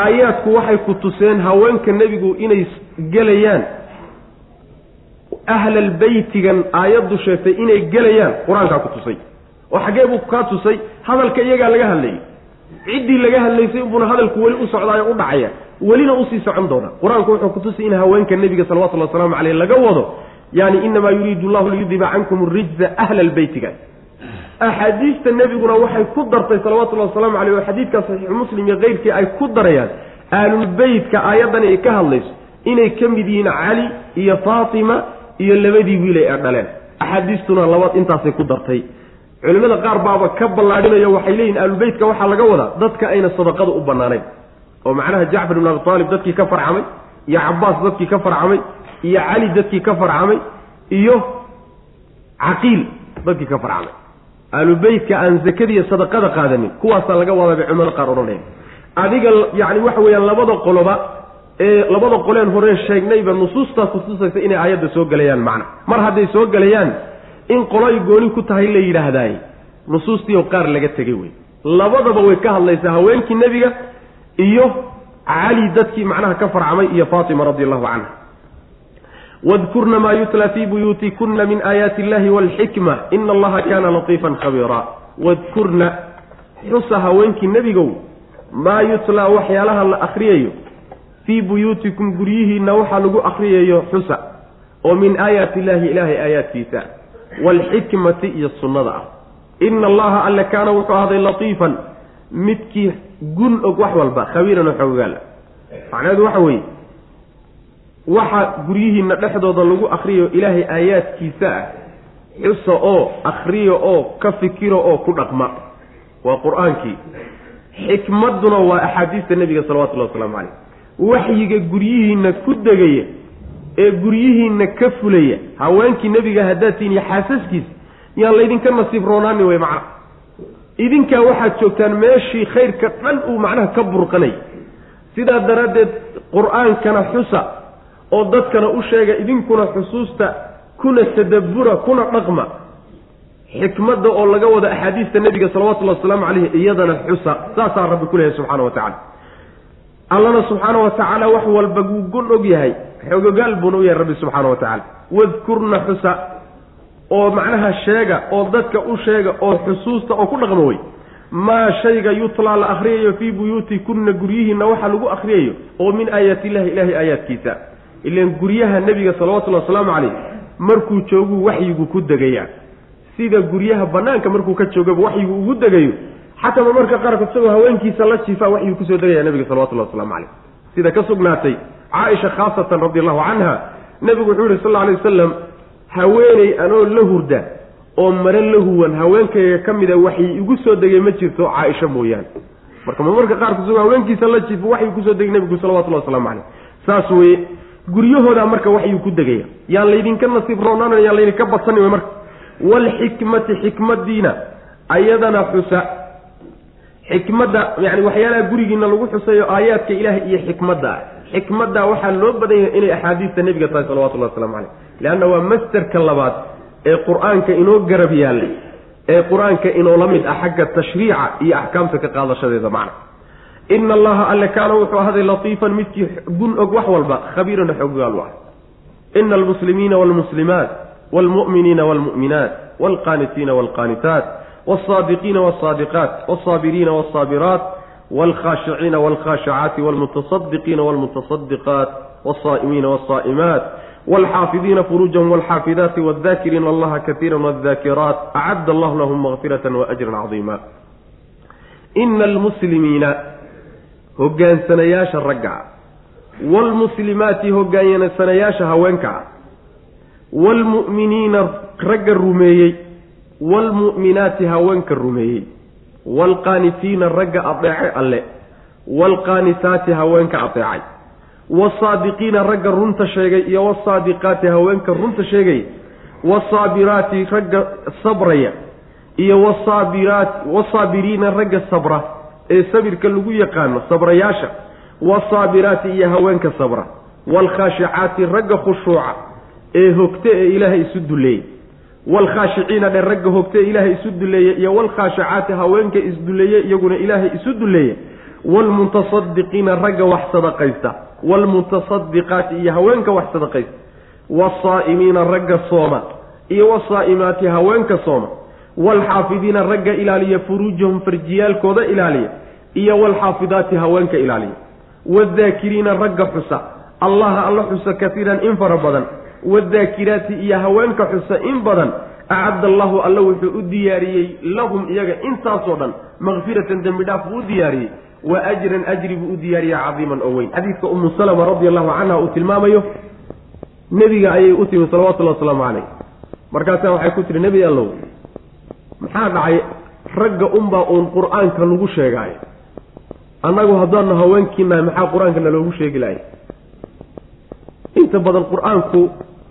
[SPEAKER 1] aayaadku waxay ku tuseen haweenka nebigu inay gelayaan. Ahlalbeytigan aayaddu sheegtay inay gelayaan qur'aankaa ku tusay. Oo xaggee buu kaa tusay hadalka iyagaa laga hadlayay ciddii laga hadlaysay unbuna hadalku weli u socdaayo u dhacaya welina u sii socon doona. Qur'aanku wuxuu kutusay in haweenka nebiga salawatullhi wasalaamu caleyh laga wado yani inamaa yuriidu llahu liyudiba cankum rijza ahla lbeytiga axaadiista nebiguna waxay ku dartay salawatullahi wasalaamu caleyh oo xadiidka saxiixu muslim iyo keyrkii ay ku darayaan ahlulbeytka aayaddani ay ka hadlayso inay ka mid yihiin cali iyo faatima iyo labadii wiilay ee dhaleen. Axaadiistuna laba intaasay ku dartay culimmada qaar baaba ka ballaadhinayo waxay leeyihiin ahlulbeytka waxaa laga wadaa dadka ayna sadaqada u bannaanayn. oo macnaha jacfar ibn abi aalib dadkii ka farcamay iyo cabaas dadkii ka farcamay iyo cali dadkii ka farcamay iyo caqiil dadkii ka farcamay ahlubeytka aan zakadiiyo sadaqada qaadanin kuwaasaa laga wadaa bay culimada qaar odhanaya adiga yacni waxa weeyaan labada qoloba ee labada qoleen horeen sheegnayba nusuustaa kutusaysa inay aayadda soo gelayaan macna. Mar hadday soo gelayaan in qolo ay gooni ku tahay la yidhaahdaay nusuustiioo qaar laga tegay wey labadaba way ka hadlaysaa haweenkii nebiga iyo cali dadkii macnaha ka farcamay iyo faatima radi allahu canha wadkurna maa yutla fii buyuutikuna min aayaati illahi walxikma ina allaha kana latiifan khabiira. Wadkurna xusa haweenkii nebigow maa yutlaa waxyaalaha la akriyayo fii buyuutikum guryihiinna waxaa lagu akriyayo xusa. Oo min aayaati illaahi ilaahay aayaadkiisa waalxikmati iyo sunnada ah ina allaha alle kaana wuxuu ahday latiifan midkii gun og wax walba khabiiran oo xoogaala macnaheedu waxa weeye waxa guryihiinna dhexdooda lagu akriyo ilaahay aayaadkiisa ah xusa oo akriyo oo ka fikiro oo ku dhaqma waa qur'aankii xikmadduna waa axaadiista nebiga salawatullahi wasalaamu caleyh waxyiga guryihiinna ku degaya ee guryihiinna ka fulaya haweenkii nebiga haddaad tihin iyo xaasaskiisa yaan laydinka nasiib roonaani wey macna. Idinkaa waxaad joogtaan meeshii khayrka dhan uu macnaha ka burqanay. Sidaa daraaddeed qur'aankana xusa oo dadkana u sheega idinkuna xusuusta kuna tadabbura kuna dhaqma. Xikmadda oo laga wada axaadiista nebiga salawatullahi wasalaamu caleyhi iyadana xusa. Saasaa rabbi ku leeyahay subxaana wa tacala allana subxaana wa tacaala wax walba wuu gun og yahay. Xogogaal buuna u yahay rabbi subxaana wa tacaala wadkurna xusa oo macnaha sheega oo dadka u sheega oo xusuusta oo ku dhaqmo wey maa shayga yutlaa la akhriyayo fii buyuutikunna guryihiinna waxa lagu akhriyayo oo min aayaati illahi ilaahay aayaadkiisa. Ilan guryaha nebiga salawatullahi wasalaamu caleyh markuu jooguu waxyigu ku degayaa sida guryaha banaanka markuu ka joogaba waxyigu ugu degayo xataa ma marka qaarkood isagoo haweenkiisa la jiifaa waxyuu ku soo degaya nebiga salawatullahi waslamu caleyh sida ka sugnaatay caaisha khaasatan radi allahu canha nebigu wuxuu yihi sal lla alay wasalam haweeney anoo la hurda oo mare la huwan haweenkayga ka mida waxay igu soo degay ma jirto caaisha mooyaane. Marka ma marka qaarkood isagoo haweenkiisa la jiifo waxyuu ku soo degay nebigu salawatullahi waslamu caleyh saas weye guryahoodaa marka waxyuu ku degaya yaan laydinka nasiib roonaanay yaan laydinka badsanin marka. Waalxikmati xikmadiina ayadana xusa xikmadda yani waxyaalaha gurigiina lagu xusayo aayaadka ilaahay iyo xikmadda. Ah xikmadda waxaa loo badan yahay inay axaadiista nebiga tahay salawatullahi waslamu caleyh leanna waa masterka labaad ee qur'aanka inoo garab yaalla ee qur'aanka inoola mid ah xagga tashriica iyo axkaamta ka qaadashadeeda macna. Ina allaha alle kaana wuxuu ahaday latiifan midkii gun og wax walba khabiiran xoggaal u ah. Ina almuslimiina waalmuslimaat waalmu'miniina waalmu'minaat waalqaanitiina waalqaanitaat والصادقين والصادقات والصابرين والصابرات والخاشعين والخاشعات والمتصدقين والمتصدقات والصائمين والصائمات والحافظين فروجهم والحافظات والذاكرين الله كثيرا والذاكرات أعد الله لهم مغفرة وأجرا عظيما إن المسلمين هجان سنياش الرقع والمسلمات هجان سنياش هوانكع والمؤمنين رق الرميي waalmu'minaati haweenka rumeeyey waalqaanitiina ragga adeecay alle waalqaanitaati haweenka adeecay wasaadiqiina ragga runta sheegay iyo wasaadiqaati haweenka runta sheegay wasaabiraati ragga sabraya iyo wasaabiraat wasaabiriina ragga sabra ee sabirka lagu yaqaano sabrayaasha wasaabiraati iyo haweenka sabra waalkhaashicaati ragga khushuuca ee hogta ee ilaahay isu duleeyey waalkhaashiciina dhe ragga hogtee ilaahay isu duleeye iyo waalkhaashicaati haweenka isduleeye iyaguna ilaahay isu duleeye waalmutasadiqiina ragga wax sadaqaysta waalmutasadiqaati iyo haweenka wax sadaqaysta wasaa'imiina ragga sooma iyo wasaa'imaati haweenka sooma waalxaafidiina ragga ilaaliya furuujahum farjiyaalkooda ilaaliya iyo waalxaafidaati haweenka ilaaliya waadaakiriina ragga xusa allaha alla xusa katiiran in fara badan wadaakiraati iyo haweenka xusa in badan acadda allahu alla wuxuu u diyaariyey lahum iyaga intaasoo dhan makfiratan dembi dhaaf buu u diyaariyey wa ajran ajri buu u diyaariya cadiiman oo weyn. Xadiidka umu salama radi allahu canha uu tilmaamayo nebiga ayay u timi salawatullahi wasalaamu caleyh markaasaa waxay ku tihi nebi allow maxaa dhacay ragga unbaa uun qur'aanka lagu sheegaayo annagu haddaanu haweenkiinahay maxaa qur'aanka naloogu sheegi lahay inta badan qur'aanku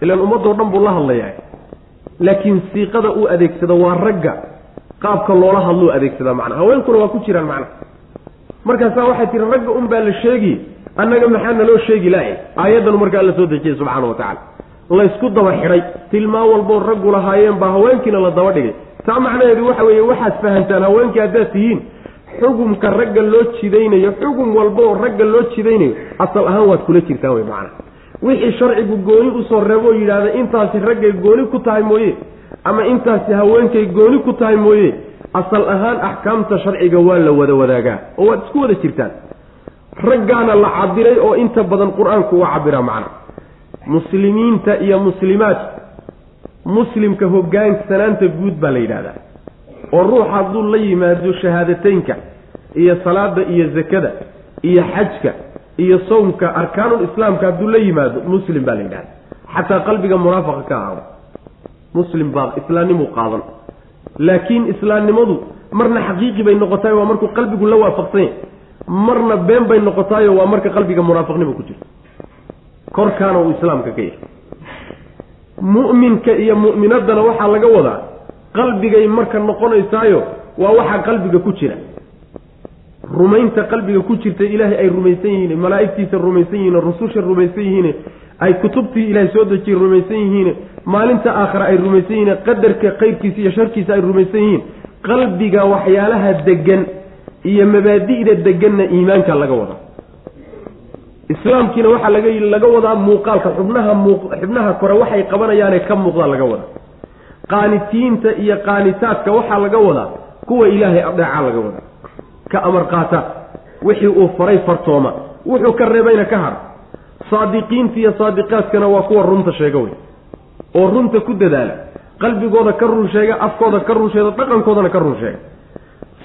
[SPEAKER 1] ilaan ummadoo dhan buu la hadlayaa. Laakiin siiqada uu adeegsado waa ragga qaabka loola hadlou adeegsadaa macnaa haweenkuna waa ku jiraan macnaha. Markaasaa waxay tihi ragga un baa la sheegi annaga maxaa naloo sheegi lahay aayaddanu markaa alla soo dejiyey subxaana wa tacaala. Laysku daba xidhay tilmaan walboo raggu lahaayeen baa haweenkiina la daba dhigay. Taa macnaheedu waxa weeye waxaad fahantaan haweenkii haddaad tihiin xugumka ragga loo jidaynayo xugum walba oo ragga loo jidaynayo asal ahaan waad kula jirtaan wey macana wixii sharcigu gooni u soo reebo oo yidhaahda intaasi raggay gooni ku tahay mooye ama intaasi haweenkay gooni ku tahay mooye asal ahaan axkaamta sharciga waa la wada wadaagaa oo waad isku wada jirtaan. Raggaana la cabiray oo inta badan qur'aanku uu cabiraa macna. Muslimiinta iyo muslimaad muslimka hogaansanaanta guud baa la yidhahdaa oo ruux hadduu la yimaado shahaadateynka iyo salaada iyo zakada iyo xajka iyo sawmka arkaanul islaamka hadduu la yimaado muslim baa la yidhahda xataa qalbiga munaafaqa ka ahaado. Muslim baa islaamnimuu qaadan. Laakiin islaamnimadu marna xaqiiqi bay noqotaay waa markuu qalbigu la waafaqsanya marna been bay noqotaayo waa marka qalbiga munaafaqnimo ku jirto korkaana uu islaamka ka yahay. Mu'minka iyo mu'minaddana waxaa laga wadaa qalbigay marka noqonaysaayo waa waxaa qalbiga ku jira rumaynta qalbiga ku jirta ilaahay ay rumaysan yihiin malaa'igtiisa rumaysan yihiin rususha rumaysan yihiin ay kutubtii ilaahay soo dejiyey rumaysan yihiin maalinta aakhira ay rumaysan yihiin qadarka kayrkiisa iyo sharkiisa ay rumaysan yihiin qalbiga waxyaalaha degan iyo mabaadi'da deganna iimaanka laga wadaa islaamkiina waxaa laga laga wadaa muuqaalka xubnaha muu xubnaha kore waxay qabanayaane ka muuqdaa laga wadaa qaanitiinta iyo qaanitaadka waxaa laga wadaa kuwa ilaahay adeecaa laga wadaa ka amar qaata wixii uu faray fartooma wuxuu ka reebayna ka har. Saadiqiinta iyo saadiqaadkana waa kuwa runta sheega wey oo runta ku dadaala. Qalbigooda ka run sheega afkooda ka run sheega dhaqankoodana ka run sheega.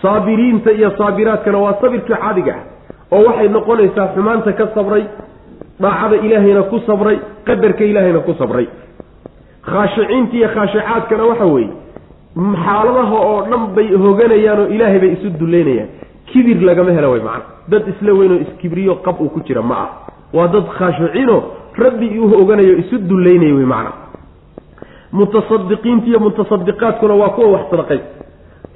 [SPEAKER 1] Saabiriinta iyo saabiraadkana waa sabirkii caadiga ah oo waxay noqonaysaa xumaanta ka sabray daacada ilaahayna ku sabray qadarka ilaahayna ku sabray. Khaashiciinta iyo khaashicaadkana waxa weeye xaaladaha oo dhan bay hoganayaan oo ilaahay bay isu duleynayaan kibir lagama hela way macana dad isla weynoo iskibriyo qab uu ku jira ma ah waa dad khaashiciinoo rabbi uu oganayo isu duleynaya wey macana mutasadiqiinta iyo mutasadiqaadkuna waa kuwa wax sadaqay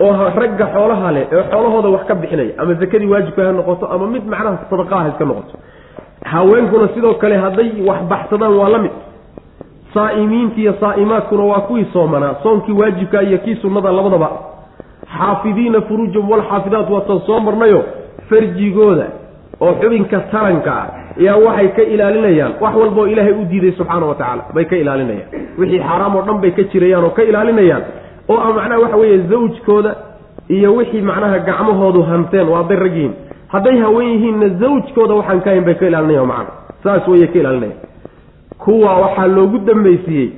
[SPEAKER 1] oo ragga xoolaha leh ee xoolahooda wax ka bixinaya ama zakadii waajibka ha noqoto ama mid macnaha sadaqaha ha iska noqoto. Haweenkuna sidoo kale hadday wax baxsadaan waa la mid. Saa'imiinta iyo saa'imaadkuna waa kuwii soomanaa soonkii waajibka iyo kii sunnada labadaba xaafidiina furuujahum walxaafidaat waatan soo marnayo farjigooda oo xubinka taranka ah yaa waxay ka ilaalinayaan. Wax walbaoo ilaahay u diiday subxaana wa tacaala bay ka ilaalinayaan. Wixii xaaraam oo dhan bay ka jirayaan oo ka ilaalinayaan. Oo ah macnaha waxa weeye zawjkooda iyo wixii macnaha gacmahoodu hanteen waa hadday rag yihiin hadday haween yihiinna zawjkooda waxaan ka hayn bay ka ilaalinayan macana saas weye ka ilaalinaya kuwa waxaa loogu dambaysiiyey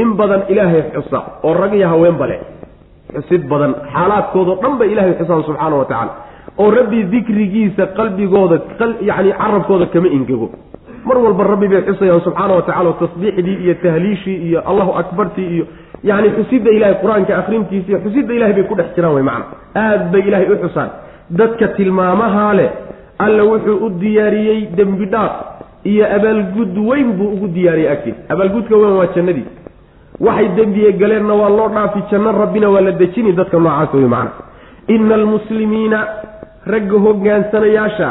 [SPEAKER 1] in badan ilaahay xusa oo rag iyo haweenba leh xusid badan xaalaadkoodao dhan bay ilahay xusaan subxaana wa tacaala. oo rabbi dikrigiisa qalbigooda yacni carabkooda kama ingego mar walba rabbi bay xusayaan subxaana wa tacala tasbiixdii iyo tahliishii iyo allahu akbartii iyo yacni xusidda ilahay qur'aanka akrintiisa iyo xusidda ilahay bay ku dhex jiraan wey macana aad bay ilaahay u xusaan. Dadka tilmaamahaa leh alla wuxuu u diyaariyey dembi dhaaf iyo abaalgud weyn buu ugu diyaariyey agtiisa abaalgudka weyn waa jannadii waxay dembiye galeenna waa loo dhaafi janno rabbina waa la dejini dadka noocaas wey macana ina almuslimiina ragga hogaansanayaasha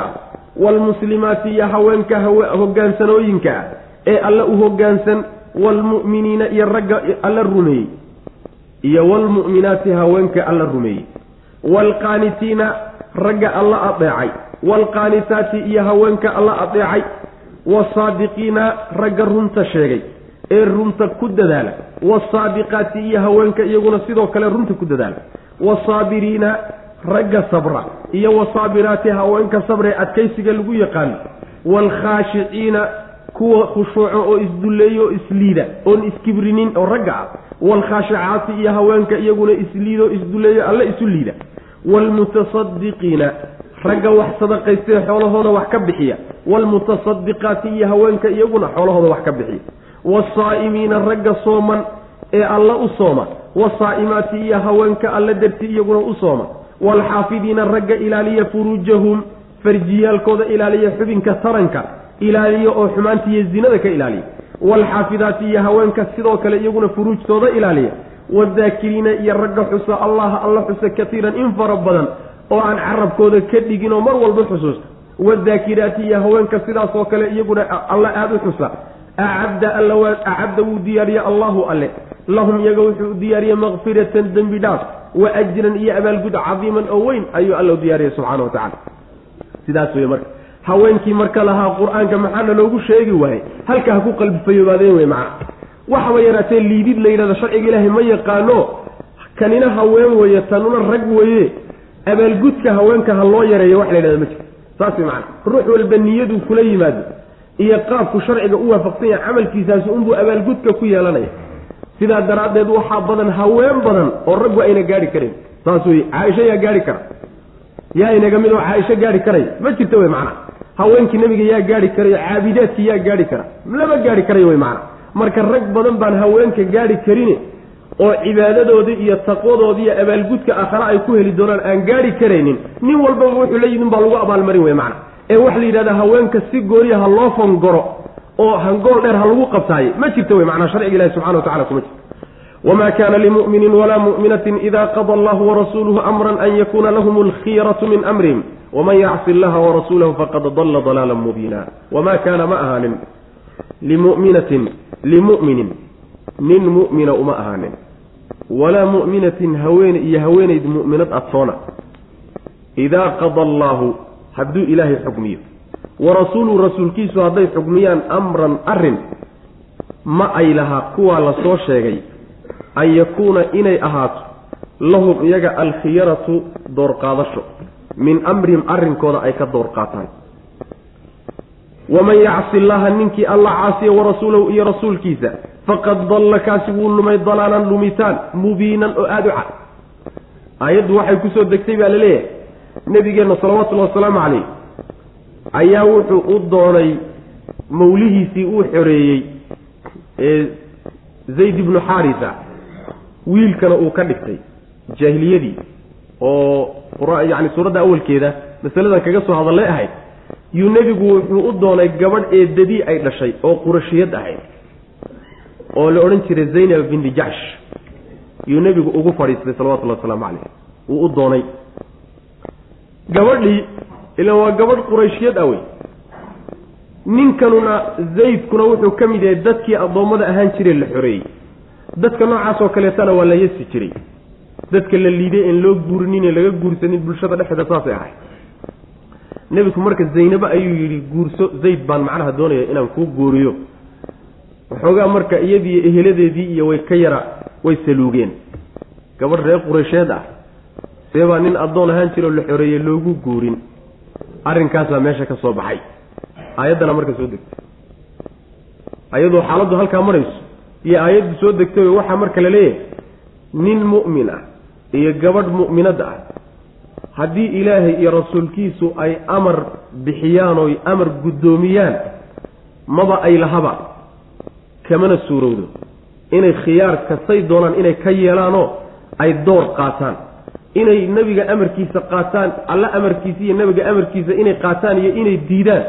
[SPEAKER 1] waalmuslimaati iyo haweenka hogaansanooyinka ee alle u hogaansan waalmu'miniina iyo ragga alla rumeeyey iyo waalmu'minaati haweenka alla rumeeyey. Waalqaanitiina ragga alla adeecay waalqaanitaati iyo haweenka alla adeecay waasaadiqiina ragga runta sheegay ee runta ku dadaala waasaabiqaati iyo haweenka iyaguna sidoo kale runta ku dadaala waasaabiriina ragga sabra. Iyo wasaabiraati haweenka sabree adkaysiga lagu yaqaano waalkhaashiciina kuwa khushuuco oo isdulleeyo oo isliida. Oon iskibrinin oo ragga ah. Waalkhaashicaati iyo haweenka iyaguna isliida oo isdulleeyo alle isu liida. Waalmutasadiqiina ragga wax sadaqaystee xoolahooda wax ka bixiya. Waalmutasadiqaati iyo haweenka iyaguna xoolahooda wax ka bixiya waasaa'imiina ragga sooman ee alla u sooma. Wasaa'imaati iyo haweenka alla darti iyaguna u sooma. Waalxaafidiina ragga ilaaliya furuujahum farjiyaalkooda ilaaliya xubinka taranka ilaaliya oo xumaanta iyo zinada ka ilaaliya. Waalxaafidaati iyo haweenka sidoo kale iyaguna furuujtooda ilaaliya. Wadaakiriina iyo ragga xusa allaha alla xusa katiiran in fara badan oo aan carabkooda ka dhigin oo mar walba xusuusta. Wadaakiraati iyo haweenka sidaas oo kale iyaguna alla aada u xusa acadda alla waa acadda wuu diyaariye allahu alle lahum iyaga wuxuu diyaariyey makfiratan dembi dhaaf wa ajran iyo abaalgud cadiiman oo weyn ayuu alla u diyaariyey subxana wa tacala sidaas wey marka haweenkii marka lahaa qur'aanka maxaana loogu sheegi waayey halka ha ku qalbifayobaadeen wey macna waxaba yaraatee liidid la yidhahdo sharciga ilaahay ma yaqaano kanina haween weeye tanuna rag weeye abaalgudka haweenka ha loo yareeyo wax la yidhahda ma jirto saas wey macana ruux walba niyaduu kula yimaado iyo qaabku sharciga u waafaqsan yahay camalkiisaasi unbuu abaalgudka ku yeelanaya. Sidaa daraaddeed waxaa badan haween badan oo raggu ayna gaari karin. Saas wey caaisha yaa gaari kara. Yaa inaga mid oo caaisho gaari karay. Ma jirta wey macana haweenkii nebiga yaa gaari karayo caabidaadkii yaa gaari kara. Lama gaari karayo wey macana marka rag badan baan haweenka gaari karin oo cibaadadoodii iyo taqwadoodii iyo abaalgudka aakhare ay ku heli doonaan aan gaari karaynin nin walbaba wuxuu la baa lagu abaalmarin wey macana ee waxa la yidhahdaa haweenka si gooniya ha loo fangoro oo hangool dheer ha lagu qabtaaye ma jirto wey macnaa sharciga ilahi subxana wa tacala kuma jirto. Wma kana limuminin walaa mu'minatin ida qada allahu warasuuluhu amran an yakuna lahum alkhiyaratu min amrihim waman yacsi allaha warasuulahu faqad dalla dalaala mubiina. Wama kaana ma ahaanin. Limuminatin limu'minin nin mu'mina uma ahaanin. Walaa mu'minatin haweene iyo haweenayd mu'minad adsoona. Idaa qada allaahu hadduu ilaahay xukmiyo. Warasuuluhu rasuulkiisu hadday xukmiyaan amran arrin ma ay lahaa kuwaa la soo sheegay an yakuuna inay ahaato lahum iyaga alkhiyaratu doorqaadasho. Min amrihim arrinkooda ay ka door qaataan waman yacsi llaha ninkii alla caasiya warasuulahu iyo rasuulkiisa faqad dalla kaasi wuu lumay dalaalan lumitaan mubiinan oo aada u cad. Aayaddu waxay ku soo degtay baa la leeyahay nebigeenna salawatullahi wasalaamu calayh ayaa wuxuu u doonay mawlihiisii uu xoreeyey ee zayd ibnu xaarisa wiilkana uu ka dhigtay jaahiliyadii oo yacni suuradda awalkeeda masaladan kaga soo hadallay ahayd yuu nebigu wuxuu u doonay gabadh eedadii ay dhashay oo qurashiyad ahayd oo la odhan jiray zaynab binti jacsh yuu nebigu ugu fadhiistay salawatullahi wasalaamu caleyh wuu u doonay gabadhii ilan waa gabadh qurayshiyad ah wey. Ninkanuna zaydkuna wuxuu ka mid yahay dadkii addoommada ahaan jiree la xoreeyey dadka noocaas oo kaleetana waa la yasi jiray. Dadka la liiday en loo guurinin ee laga guursanin bulshada dhexdeeda saasay ahay nebigu marka zaynabo ayuu yidhi guurso zayd baan macnaha doonaya inaan kuu guuriyo. Waxoogaa marka iyadii eheladeedii iyo way ka yara way saluugeen. Gabadh reer qureysheed ah see baa nin addoon ahaan jira oo la xoreeyey loogu guurin. Arrinkaasaa meesha ka soo baxay. Aayaddana marka soo degtay. Ayadoo xaaladdu halkaa marayso iyo aayaddu soo degtay waxaa marka la leeyahay nin mu'min ah iyo gabadh mu'minad ah haddii ilaahay iyo rasuulkiisu ay amar bixiyaan oy amar guddoomiyaan maba ay lahaba kamana suurowdo. Inay khiyaarka say doonaan inay ka yeelaanoo ay door qaataan inay nebiga amarkiisa qaataan alla amarkiisa iyo nebiga amarkiisa inay qaataan iyo inay diidaan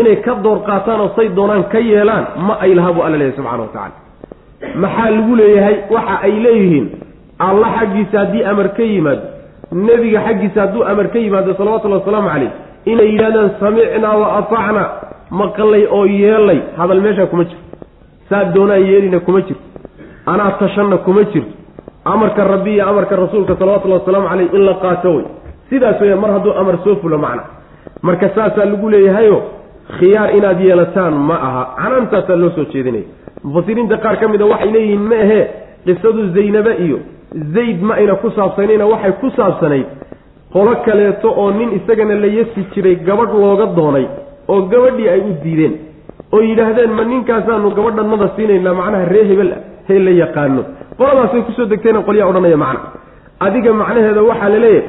[SPEAKER 1] inay ka door qaataan oo say doonaan ka yeelaan ma ay laha buu alla leeyahay subxana wa tacala maxaa lagu leeyahay? Waxa ay leeyihiin alla xaggiisa haddii amar ka yimaado nebiga xaggiisa hadduu amar ka yimaado salawatullahi wasalaamu caleyh inay yidhahdaan samicnaa wa atacnaa maqalay oo yeelay hadal meeshaa kuma jirto. Saa doonaa yeelina kuma jirto. Anaa tashanna kuma jirto amarka rabbi iyo amarka rasuulka salawatullahi wasalaamu caleyh in la qaato wey sidaas weya mar hadduu amar soo fulo macna marka saasaa lagu leeyahayo khiyaar inaad yeelataan ma aha. Canaantaasaa loo soo jeedinaya. Mufasiriinta qaar ka mid a waxay leeyihiin ma ahee qisadu zaynaba iyo zayd ma ayna ku saabsanayna waxay ku saabsanayd qolo kaleeto oo nin isagana la yasi jiray gabadh looga doonay oo gabadhii ay u diideen oo yidhaahdeen ma ninkaasaanu gabadhanada siinaynaa macnaha ree hebel ah hee la yaqaano qoladaasay ku soo degtayna qolyaa odhanaya macna. Adiga macnaheeda waxaa la leeyahay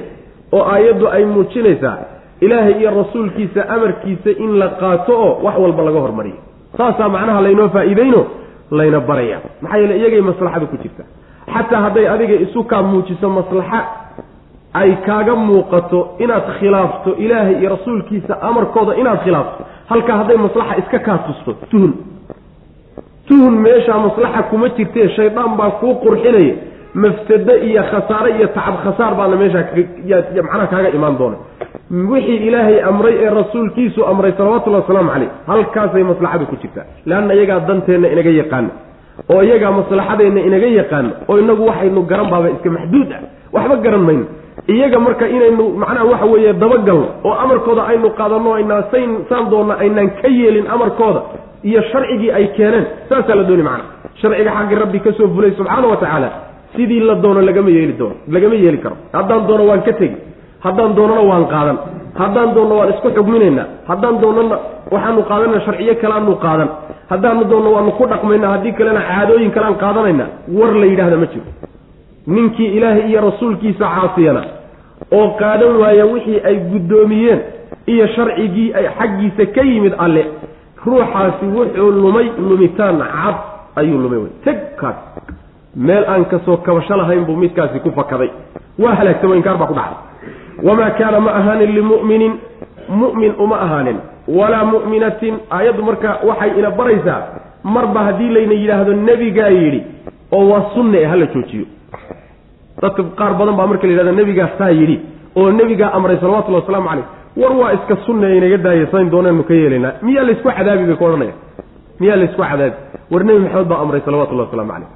[SPEAKER 1] oo aayaddu ay muujinaysaa ilaahay iyo rasuulkiisa amarkiisa in la qaato oo wax walba laga hormariyo. Saasaa macnaha laynoo faa'iideyno layna baraya. Maxaa yeele iyagay maslaxadu ku jirta. Xataa hadday adiga isu kaa muujiso maslaxa ay kaaga muuqato inaad khilaafto ilaahay iyo rasuulkiisa amarkooda inaad khilaafto. Halkaa hadday maslaxa iska kaa tusto tuhun tuhun meeshaa maslaxa kuma jirtee shaydaan baa kuu qurxinaya. Mafsado iyo khasaare iyo tacab khasaar baana meeshaa macnaha kaaga imaan doona. Wixii ilaahay amray ee rasuulkiisu amray salawatullahi wasalaamu caleyh halkaasay maslaxadu ku jirtaa. Leanna iyagaa danteenna inaga yaqaano oo iyagaa maslaxadeenna inaga yaqaano oo inagu waxaynu garan baaba iska maxduud ah. Waxba garan mayno. Iyaga marka inaynu macnaha waxa weeye dabagalno oo amarkooda aynu qaadanno aynaa sayn saan doonna aynaan ka yeelin amarkooda iyo sharcigii ay keeneen. Saasaa la dooni macana sharciga xaggii rabbi ka soo fulay subxaana wa tacaala sidii la doono lagama yeeli doono lagama yeeli karo. Haddaan doono waan ka tegi haddaan doonona waan qaadan haddaan doonno waan isku xugminaynaa haddaan doonana waxaanu qaadanayna sharciyo kaleaanu qaadan haddaanu doonno waanu ku dhaqmaynaa haddii kalena caadooyin kalean qaadanaynaa war la yidhaahda ma jiro. Ninkii ilaahay iyo rasuulkiisa caasiyana oo qaadan waaya wixii ay guddoomiyeen iyo sharcigii ay xaggiisa ka yimid alle ruuxaasi wuxuu lumay lumitaan cad ayuu lumay wey. Teg kaas. Meel aan ka soo kabasho lahayn buu midkaasi ku fakaday. Waa halaagtamo inkaar baa ku dhacday. Wamaa kaana ma ahaanin limu'minin. Mu'min uma ahaanin. Walaa mu'minatin. Aayaddu marka waxay ina baraysaa marba haddii layna yidhaahdo nebigaa yidhi oo waa sunne e hala joojiyo. Dadka qaar badan baa marka la yidhahdo nebigaa saa yidhi oo nebigaa amray salawatullhi wasalaamu caleyh war waa iska sunne inaga daaya sayn dooneenu ka yeelaynaa miyaa laysku cadaabi bay ku odhanaya? Miyaa laysku cadaabi? War nebi maxamed baa amray salawatullahi waslamu caleyh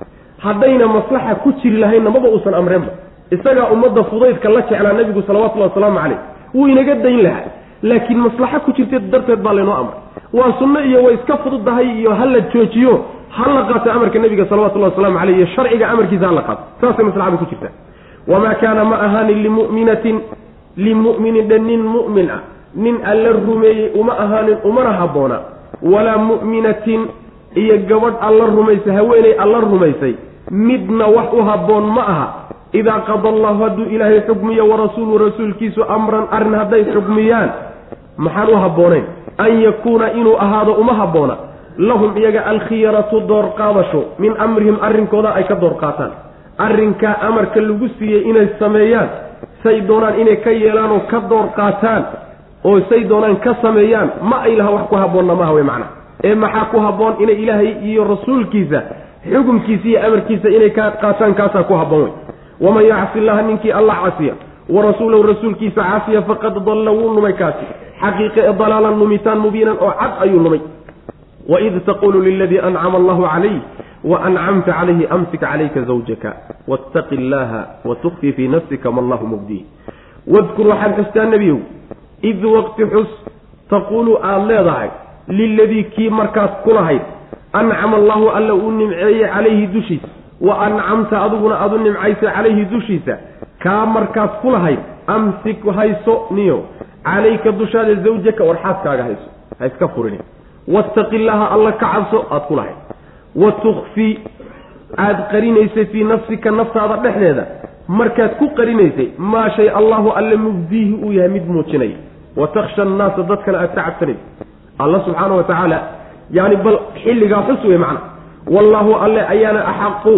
[SPEAKER 1] haddayna maslaxa ku jiri lahaynna maba uusan amreenba isagaa ummadda fudaydka la jeclaa nebigu salawatullahi wasalaamu caleyh wuu inaga dayn lahaa. Laakiin maslaxo ku jirteed darteed baa laynoo amray. Waa sunno iyo way iska fududdahay iyo ha la joojiyo ha la qaato amarka nebiga salawatullahi waslamu caleyh iyo sharciga amarkiisa ha la qaato. Saasay maslaxada ku jirtaa. Wamaa kaana ma ahaanin limu'minatin limu'minin dhe nin mu'min ah nin alla rumeeyey uma ahaanin umana habboona walaa mu'minatin iyo gabadh alla rumaysa haweeney alla rumaysay midna wax u habboon ma aha idaa qada allahu hadduu ilaahay xukmiyo warasuulu rasuulkiisu amran arrin hadday xukmiyaan maxaan u habboonayn an yakuuna inuu ahaado uma habboona lahum iyaga alkhiyaratu door qaadasho min amrihim arrinkooda ay ka door qaataan arrinkaa amarka lagu siiyey inay sameeyaan say doonaan inay ka yeelaan oo ka door qaataan oo say doonaan ka sameeyaan ma ay laha wax ku habboonna maaha wey macna ee maxaa ku habboon inay ilaahay iyo rasuulkiisa xukumkiisa iyo amarkiisa inay ka qaataan kaasaa ku habboon wey waman yacsi llaha ninkii allah casiya wa rasuulahu rasuulkiisa casiya faqad dalla wuu lumay kaasi. Xaqiiqe ee dalaalan lumitaan mubiinan oo cad ayuu lumay waid taqulu liladii ancama allahu calayh waancamta calayhi amsik calayka zawjaka waataqi illaha watukfii fii nafsika ma allahu mubdiih wadkur waxaad xustaa nebiyow id waqti xus taquulu aada leedahay liladii kii markaad ku lahayd ancama allahu alla uu nimceeyey calayhi dushiisa wa ancamta adiguna aad u nimcaysa calayhi dushiisa kaa markaad ku lahayd amsik hayso niyo calayka dushaada zawjaka war xaaskaaga hayso ha iska furin wattaqi llaaha alla ka cabso aada ku lahayd wa tukfi aada qarinaysay fii nafsika naftaada dhexdeeda. Markaad ku qarinaysay maa shay allahu alle mubdiihi uu yahay mid muujinaya wa takhsha annaasa dadkana aada ka cabsanaysa alla subxaana wa tacaala yani bal xilligaa xus wey macna. Wallaahu alle ayaana axaqu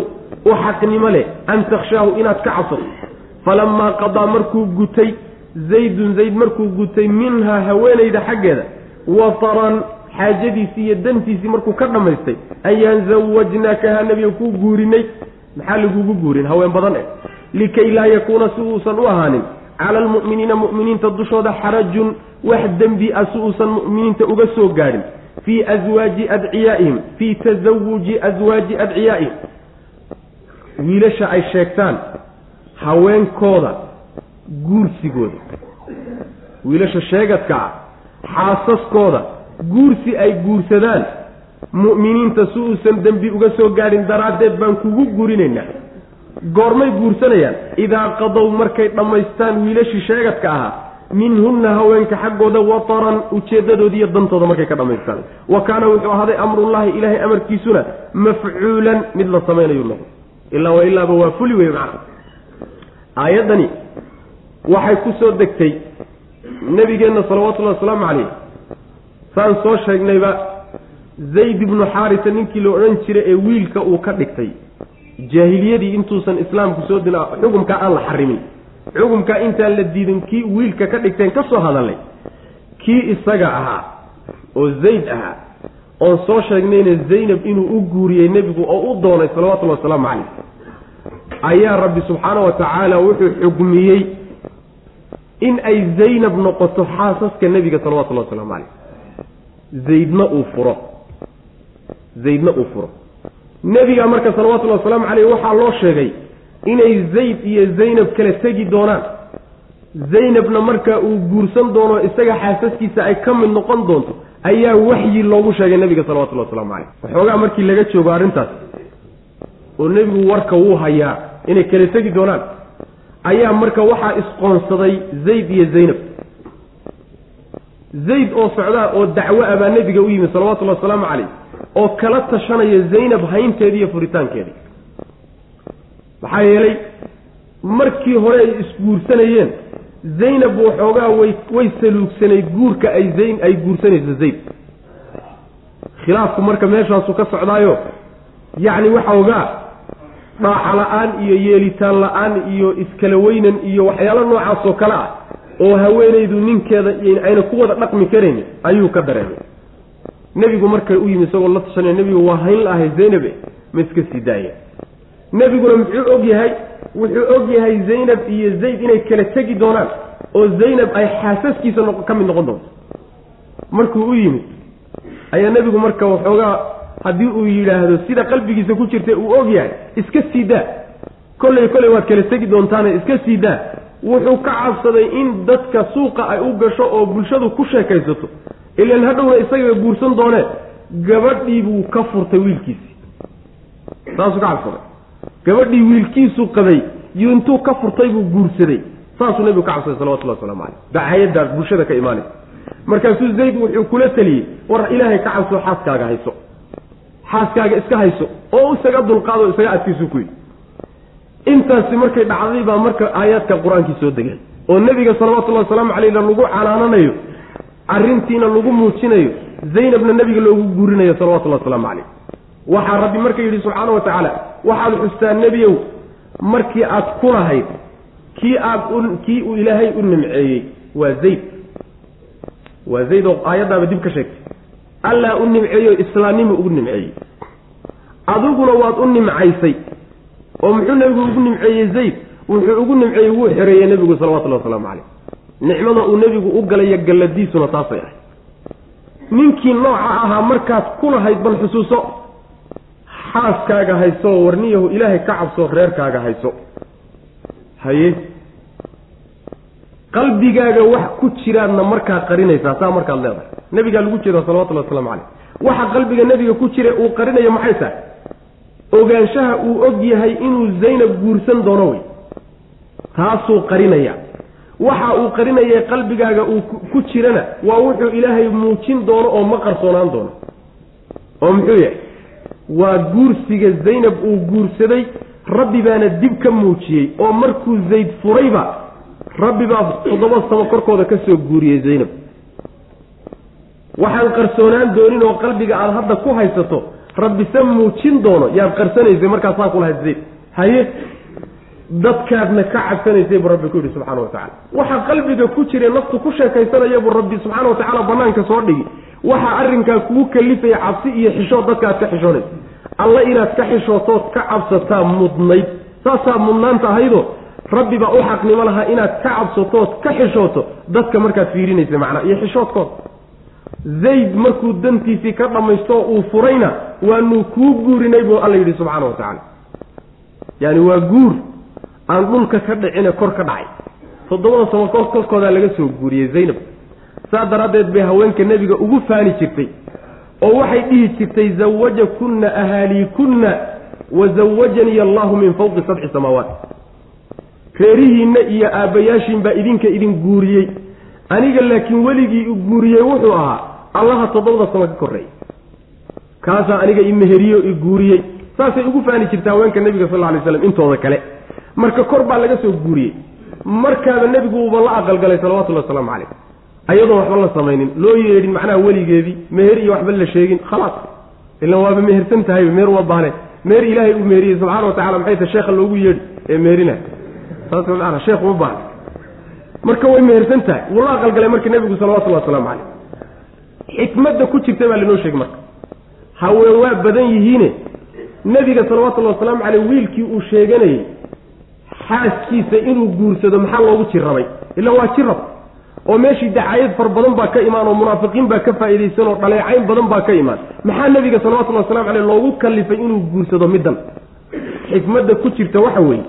[SPEAKER 1] u xaqnimo leh an takhshaahu inaad ka cabsato falamaa qadaa markuu gutay zaydun zayd markuu gutay minhaa haweenayda xaggeeda wataran xaajadiisii iyo dantiisii markuu ka dhammaystay ayaan zawajnaakaha nebiga kuu guurinay. Maxaa lagugu guurin? Haween badan eh. Likay laa yakuuna si uusan u ahaanin. Cala almu'miniina mu'miniinta dushooda xarajun wax dembi ah si uusan mu'miniinta uga soo gaadhin. Fii aswaaji adciyaa'ihim fii tasawuji aswaaji adciyaa'ihim. Wiilasha ay sheegtaan haweenkooda guursigooda. Wiilasha sheegadka ah xaasaskooda guursi ay guursadaan mu'miniinta si uusan dembi uga soo gaadhin daraaddeed baan kugu guurinaynaa goormay guursanayaan idaa qadow markay dhammaystaan wiilashii sheegadka ahaa minhunna haweenka xaggooda wataran ujeedadoodi iyo dantooda markay ka dhammaystaan. Wa kaana wuxuu ahaaday amrullaahi ilaahay amarkiisuna mafcuulan mid la samaynayu noqo ilaa wa ilaaba waa fuli wey macna. Aayaddani waxay ku soo degtay nebigeenna salawatullahi wasalaamu calayh saan soo sheegnayba zayd ibnu xaarisa ninkii la odhan jiray ee wiilka uu ka dhigtay. Jaahiliyadii intuusan islaamku soo dina xukumkaa aan la xarimin. Xukumkaa intaan la diidin kii wiilka ka dhigteen ka soo hadalay. Kii isaga ahaa oo zayd ahaa oon soo sheegnayna zaynab inuu u guuriyey nebigu oo u doonay salawatullahi wasalaamu calayh. Ayaa rabbi subxaana wa tacaala wuxuu xugmiyey in ay zaynab noqoto xaasaska nebiga salawatullahi wasalaamu calayh zaydna uu furo. Zaydna uu furo. Nebiga marka salawatullahi wasalaamu caleyh waxaa loo sheegay inay zayd iyo zaynab kala tegi doonaan. Zaynabna marka uu guursan doono isaga xaasaskiisa ay ka mid noqon doonto ayaa waxyi loogu sheegay nebiga salawatullahi waslamu caleyh waxoogaa markii laga joogo arrintaas oo nebigu warka wuu hayaa inay kala tegi doonaan ayaa marka waxaa isqoonsaday zayd iyo zaynab zayd oo socdaa oo dacwo ah baa nebiga u yimi salawatullahi wasalaamu caleyh oo kala tashanaya zaynab haynteedii iyo furitaankeedii. Maxaa yeelay markii hore ay isguursanayeen zaynab waxoogaa way way saluugsanayd guurka ay zayn ay guursanayso zayd. Khilaafku marka meeshaasu ka socdaayo yacni waxoogaa dhaaxa la'aan iyo yeelitaan la'aan iyo iskala weynan iyo waxyaalo noocaas oo kale ah oo haweenaydu ninkeeda ayna ku wada dhaqmi karaynin ayuu ka dareemay. Nebigu markay u yimi isagoo la tashanaya nebigu waa hayn la ahay zaynabe ma iska sii daaya nebiguna muxuu og yahay wuxuu og yahay zaynab iyo zayd inay kala tegi doonaan oo zaynab ay xaasaskiisa ka mid noqon doonto. Markuu u yimid ayaa nebigu marka waxoogaa haddii uu yidhaahdo sida qalbigiisa ku jirta uu og yahay iska sii daa. Kolley kolley waad kala tegi doontaane iska sii daa wuxuu ka cabsaday in dadka suuqa ay u gasho oo bulshadu ku sheekaysato. Ilan hadhowna isaga guursan doonee gabadhii buu ka furtay wiilkiisii saasuu ka cabsaday. Gabadhii wiilkiisu qabay iyo intuu ka furtay buu guursaday. Saasuu nebigu ka cabsaday salawatullahi waslamu caleyh dacayadaas bulshada ka imaanaysa markaasuu zayd wuxuu kula teliyey war ilaahay ka cabso xaaskaaga hayso. Xaaskaaga iska hayso. Oo isaga dulqaado isaga adkiisu ku yidhi intaasi markay dhacday baa marka aayaadka qur'aankii soo degeen oo nebiga salawatullahi wasalaamu caleyh lagu canaananayo arrintiina lagu muujinayo zaynabna nebiga loogu guurinayo salawatullahi wasalaamu caleyh waxaa rabbi marka yidhi subxaana wa tacaala waxaad xustaa nebiyow markii aad ku lahayd kii aad u kii uu ilaahay u nimceeyey waa zayd. Waa zayd oo aayaddaaba dib ka sheegtay. Allaa u nimceeyo islaamnimo ugu nimceeyey. Adiguna waad u nimcaysay oo muxuu nebigu ugu nimceeyey zayd wuxuu ugu nimceeyey wuu xereeyey nebigu salawatullahi wasalaamu caleyh nicmada uu nebigu u galaya galladiisuna taasay ahay ninkii nooca ahaa markaad ku lahayd bal xusuuso xaaskaaga hayso warniyahu ilaahay ka cabso reerkaaga hayso. Haye? Qalbigaaga wax ku jiraadna markaa qarinaysaa saa markaad leedahay. Nebigaa lagu jeeda salawatullahi waslamu caleyh waxa qalbiga nebiga ku jira uu qarinayo maxay tahay ogaanshaha uu og yahay inuu zaynab guursan doono wey taasuu qarinaya. Waxa uu qarinaya qalbigaaga uu ku jirana waa wuxuu ilaahay muujin doono oo ma qarsoonaan doono. Oo muxuu yahay? Waa guursiga zaynab uu guursaday rabbi baana dib ka muujiyey oo markuu zayd furayba rabbi baa toddoba samo korkooda ka soo guuriyey zaynab. Waxaan qarsoonaan doonin oo qalbiga aada hadda ku haysato rabbi se muujin doono yaad qarsanaysay markaasaan kulahayd zayd haye dadkaadna ka cabsanaysay buu rabbi ku yidhi subxana wa tacala waxa qalbiga ku jira naftu ku sheekaysanaya buu rabbi subxaana wa tacaala banaanka soo dhigi. Waxaa arrinkaa kugu kalifaya cabsi iyo xishood dadka aad ka xishoonaysa alla inaad ka xishootood ka cabsataa mudnayd. Saasaa mudnaanta ahaydo rabbi baa u xaqnimo lahaa inaad ka cabsatood ka xishooto dadka markaad fiirinaysa macnaa iyo xishoodkood zayd markuu dantiisii ka dhammaysto uu furayna waanu kuu guurinay buu alla yidhi subxaana wa tacaala. Yaani waa guur aan dhulka ka dhicine kor ka dhacay. Toddobada samo korkoodaa laga soo guuriyey zaynab. Saa daraaddeed bay haweenka nebiga ugu faani jirtay oo waxay dhihi jirtay zawajakunna ahaaliikunna wa zawajanii allahu min fawqi sabci samaawaat. Reerihiinna iyo aabbayaashiin baa idinka idin guuriyey. Aniga laakiin weligii guuriyey wuxuu ahaa allaha toddobada samo ka korreeyay. Kaasaa aniga i meheriyo i guuriyey saasay ugu faani jirta haweenka nebiga sal lla lay slam intooda kale. Marka kor baa laga soo guuriyey markaaba nebigu uuba la aqalgalay salawatullahi wasalaamu calayh. Ayadoon waxba la samaynin loo yeedhin macnaha weligeedii meher iyo waxba la sheegin khalaas. Ilan waaba mehersan tahay meher uma baahne. Meher ilaahay uu meheriyey subxana wa tacala maxay tahay sheekha loogu yeedhi? Ee meherina saas maana sheekh uma baahne. Marka way mehersan tahay wuu la aqalgalay marka nebigu salawatullahi wasalaamu calayh xikmadda ku jirta baa lanoo sheegay marka. Haween waa badan yihiine. Nebiga salawatullahi wasalaamu caleyh wiilkii uu sheeganayey xaaskiisa inuu guursado maxaa loogu jirrabay ila waa jirab oo meeshii dacaayad far badan baa ka imaan oo munaafiqiin baa ka faa'iidaysan oo dhaleecayn badan baa ka imaan. Maxaa nebiga salawatullahi wasalamu caleyh loogu kallifay inuu guursado middan? Xikmadda ku jirta waxa weeye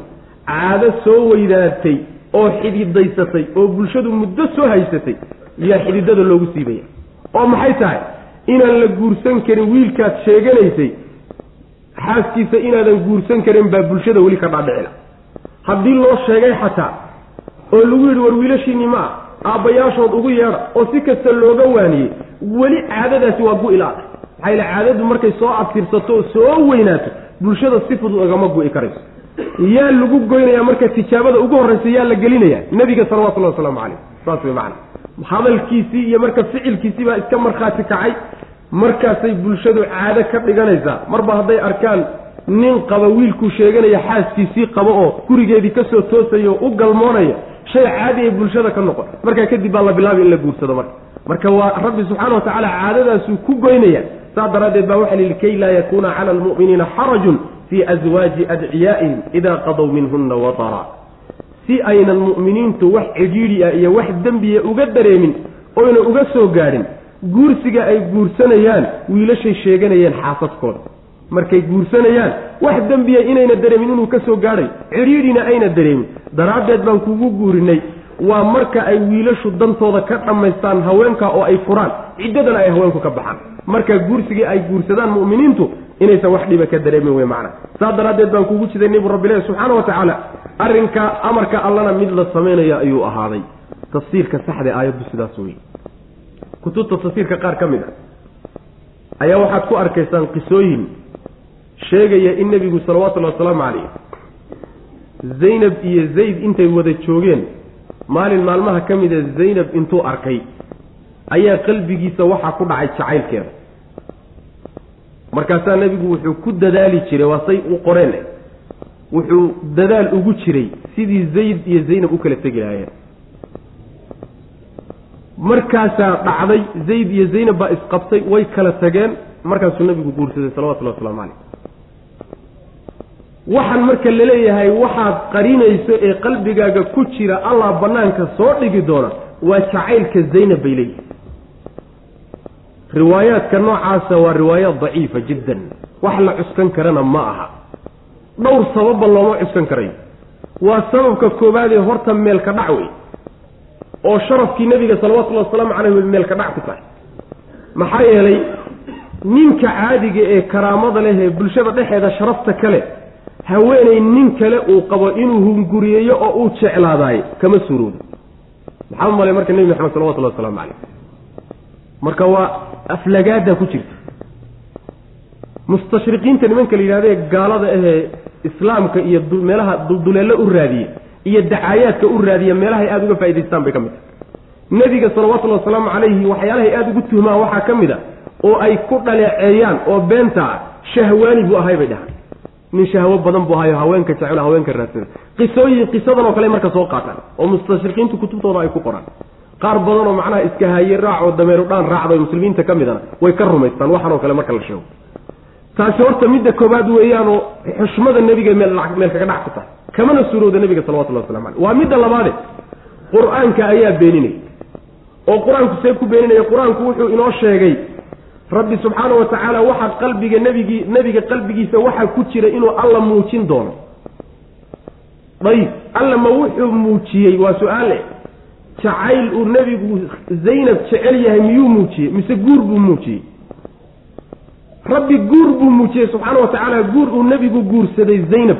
[SPEAKER 1] caado soo weydaatay oo xididaysatay oo bulshadu muddo soo haysatay yaa xididada loogu siibaya oo maxay tahay? Inaan la guursan karin wiilkaad sheeganaysay xaaskiisa inaadan guursan karin baa bulshada weli ka dhaadhicila. Haddii loo sheegay xataa oo lagu yidhi war wiilashiinni ma ah aabbayaashood ugu yeedha oo si kasta looga waaniyey weli caadadaasi waa gu-ilaada maxaa yile caadadu markay soo abtirsato oo soo weynaato bulshada si fudud ogama gu-i karayso. Yaa lagu goynayaa marka tijaabada ugu horraysa yaa la gelinayaa. Nebiga salawatullahi wasalaamu calayh. Saas way macana hadalkiisii iyo marka ficilkiisii baa iska markhaati kacay. Markaasay bulshadu caado ka dhiganaysaa. Marba hadday arkaan nin qaba wiilkuu sheeganaya xaaskiisii qaba oo gurigeedii ka soo toosaya oo u galmoonaya shay caadi ay bulshada ka noqon. Markaa kadib baa la bilaabay in la guursado marka. Marka waa rabbi subxaana watacaala caadadaasuu ku goynaya saa daraaddeed baa waxa lihi kay laa yakuuna cala almu'miniina xarajun fii aswaaji adciyaa'ihim idaa qadow minhunna watara si aynan mu'miniintu wax cidhiidhi ah iyo wax dembiya uga dareemin oyna uga soo gaadhin guursiga ay guursanayaan wiilashay sheeganayeen xaasaskooda markay guursanayaan wax dembiya inayna dareemin inuu ka soo gaadhay cidhiidhina ayna dareemin. Daraaddeed baan kugu guurinay waa marka ay wiilashu dantooda ka dhammaystaan haweenka oo ay furaan. Ciddadana ay haweenku ka baxaan. Marka guursigii ay guursadaan mu'miniintu inaysan wax dhiba ka dareemin wey macna saas daraaddeed baan kugu jiday nebi rabbilahi subxaana wa tacaala arrinka amarka allana mid la samaynaya ayuu ahaaday. Tafsiirka saxda aayaddu sidaas wey kutubta tafsiirka qaar ka mid a ayaa waxaad ku arkaysaan qisooyin sheegaya in nebigu salawatullahi wasalaamu calayh zaynab iyo zayd intay wada joogeen maalin maalmaha ka mida zaynab intuu arkay ayaa qalbigiisa waxaa ku dhacay jacaylkeeda. Markaasaa nebigu wuxuu ku dadaali jiray waa say u qoreen wuxuu dadaal ugu jiray sidii zayd iyo zaynab u kala tegi lahaayeen markaasaa dhacday zayd iyo zaynab baa isqabtay way kala tageen markaasuu nebigu guursaday salawatullahi waslamu calayh waxaan marka la leeyahay waxaad qarinayso ee qalbigaaga ku jira allah banaanka soo dhigi doona waa jacaylka zaynab bay leeyihi riwaayaadka noocaasa waa riwaayaad daciifa jiddan. Wax la cuskan karana ma aha. Dhowr sababba looma cuskan karayo. Waa sababka koowaad ee horta meelka dhac wey oo sharafkii nebiga salawatullahi wasalaamu calayh meelka dhac ku tahay. Maxaa yeelay ninka caadiga ee karaamada leh ee bulshada dhexeeda sharafta kale haweenay nin kale uu qabo inuu hunguriyeeyo oo uu jeclaadaayo kama suuroodo maxaa u malay marka nebi maxamed salawatullahi waslamu calayh? Marka waa aflagaada ku jirta. Mustashriqiinta nimanka la yidhahde gaalada ahee islaamka iyo meelaha dulduleello u raadiye iyo dacaayaadka u raadiya meelahay aada uga faa'idaystaan bay ka mid tahay. Nebiga salawatullahi wasalaamu calayhi waxyaalahay aada ugu tuhmaan waxaa ka mid a oo ay ku dhaleeceeyaan oo beenta ah shahwaani buu ahay bay dhahaan nin shahwo badan buu ahayo haweenka jecel haweenka raadsada qisooyin qisadan oo kale marka soo qaataan oo mustashriqiintu kutubtooda ay ku qoraan. Qaar badan oo macnaha iska haye raac oo dameeru dhaan raacdo muslimiinta ka midana way ka rumaystaan waxan oo kale marka la sheego. Taasi horta midda koobaad weeyaanoo xushmada nebiga meel meel kaga dhac ku tahay kamana suurowda nebiga salawatullahi waslamu caleyh. Waa midda labaade qur'aanka ayaa beeninaya oo qur'aanku see ku beeninaya qur'aanku wuxuu inoo sheegay rabbi subxaana wa tacaala waxaa qalbiga nebigii nebiga qalbigiisa waxaa ku jira inuu alla muujin doono. Dayib alla ma wuxuu muujiyey waa su'aale. Jacayl uu nebigu zaynab jecel yahay miyuu muujiyey? Mise guur buu muujiyey? Rabbi guur buu muujiyey subxaana wa tacaala guur uu nebigu guursaday zaynab.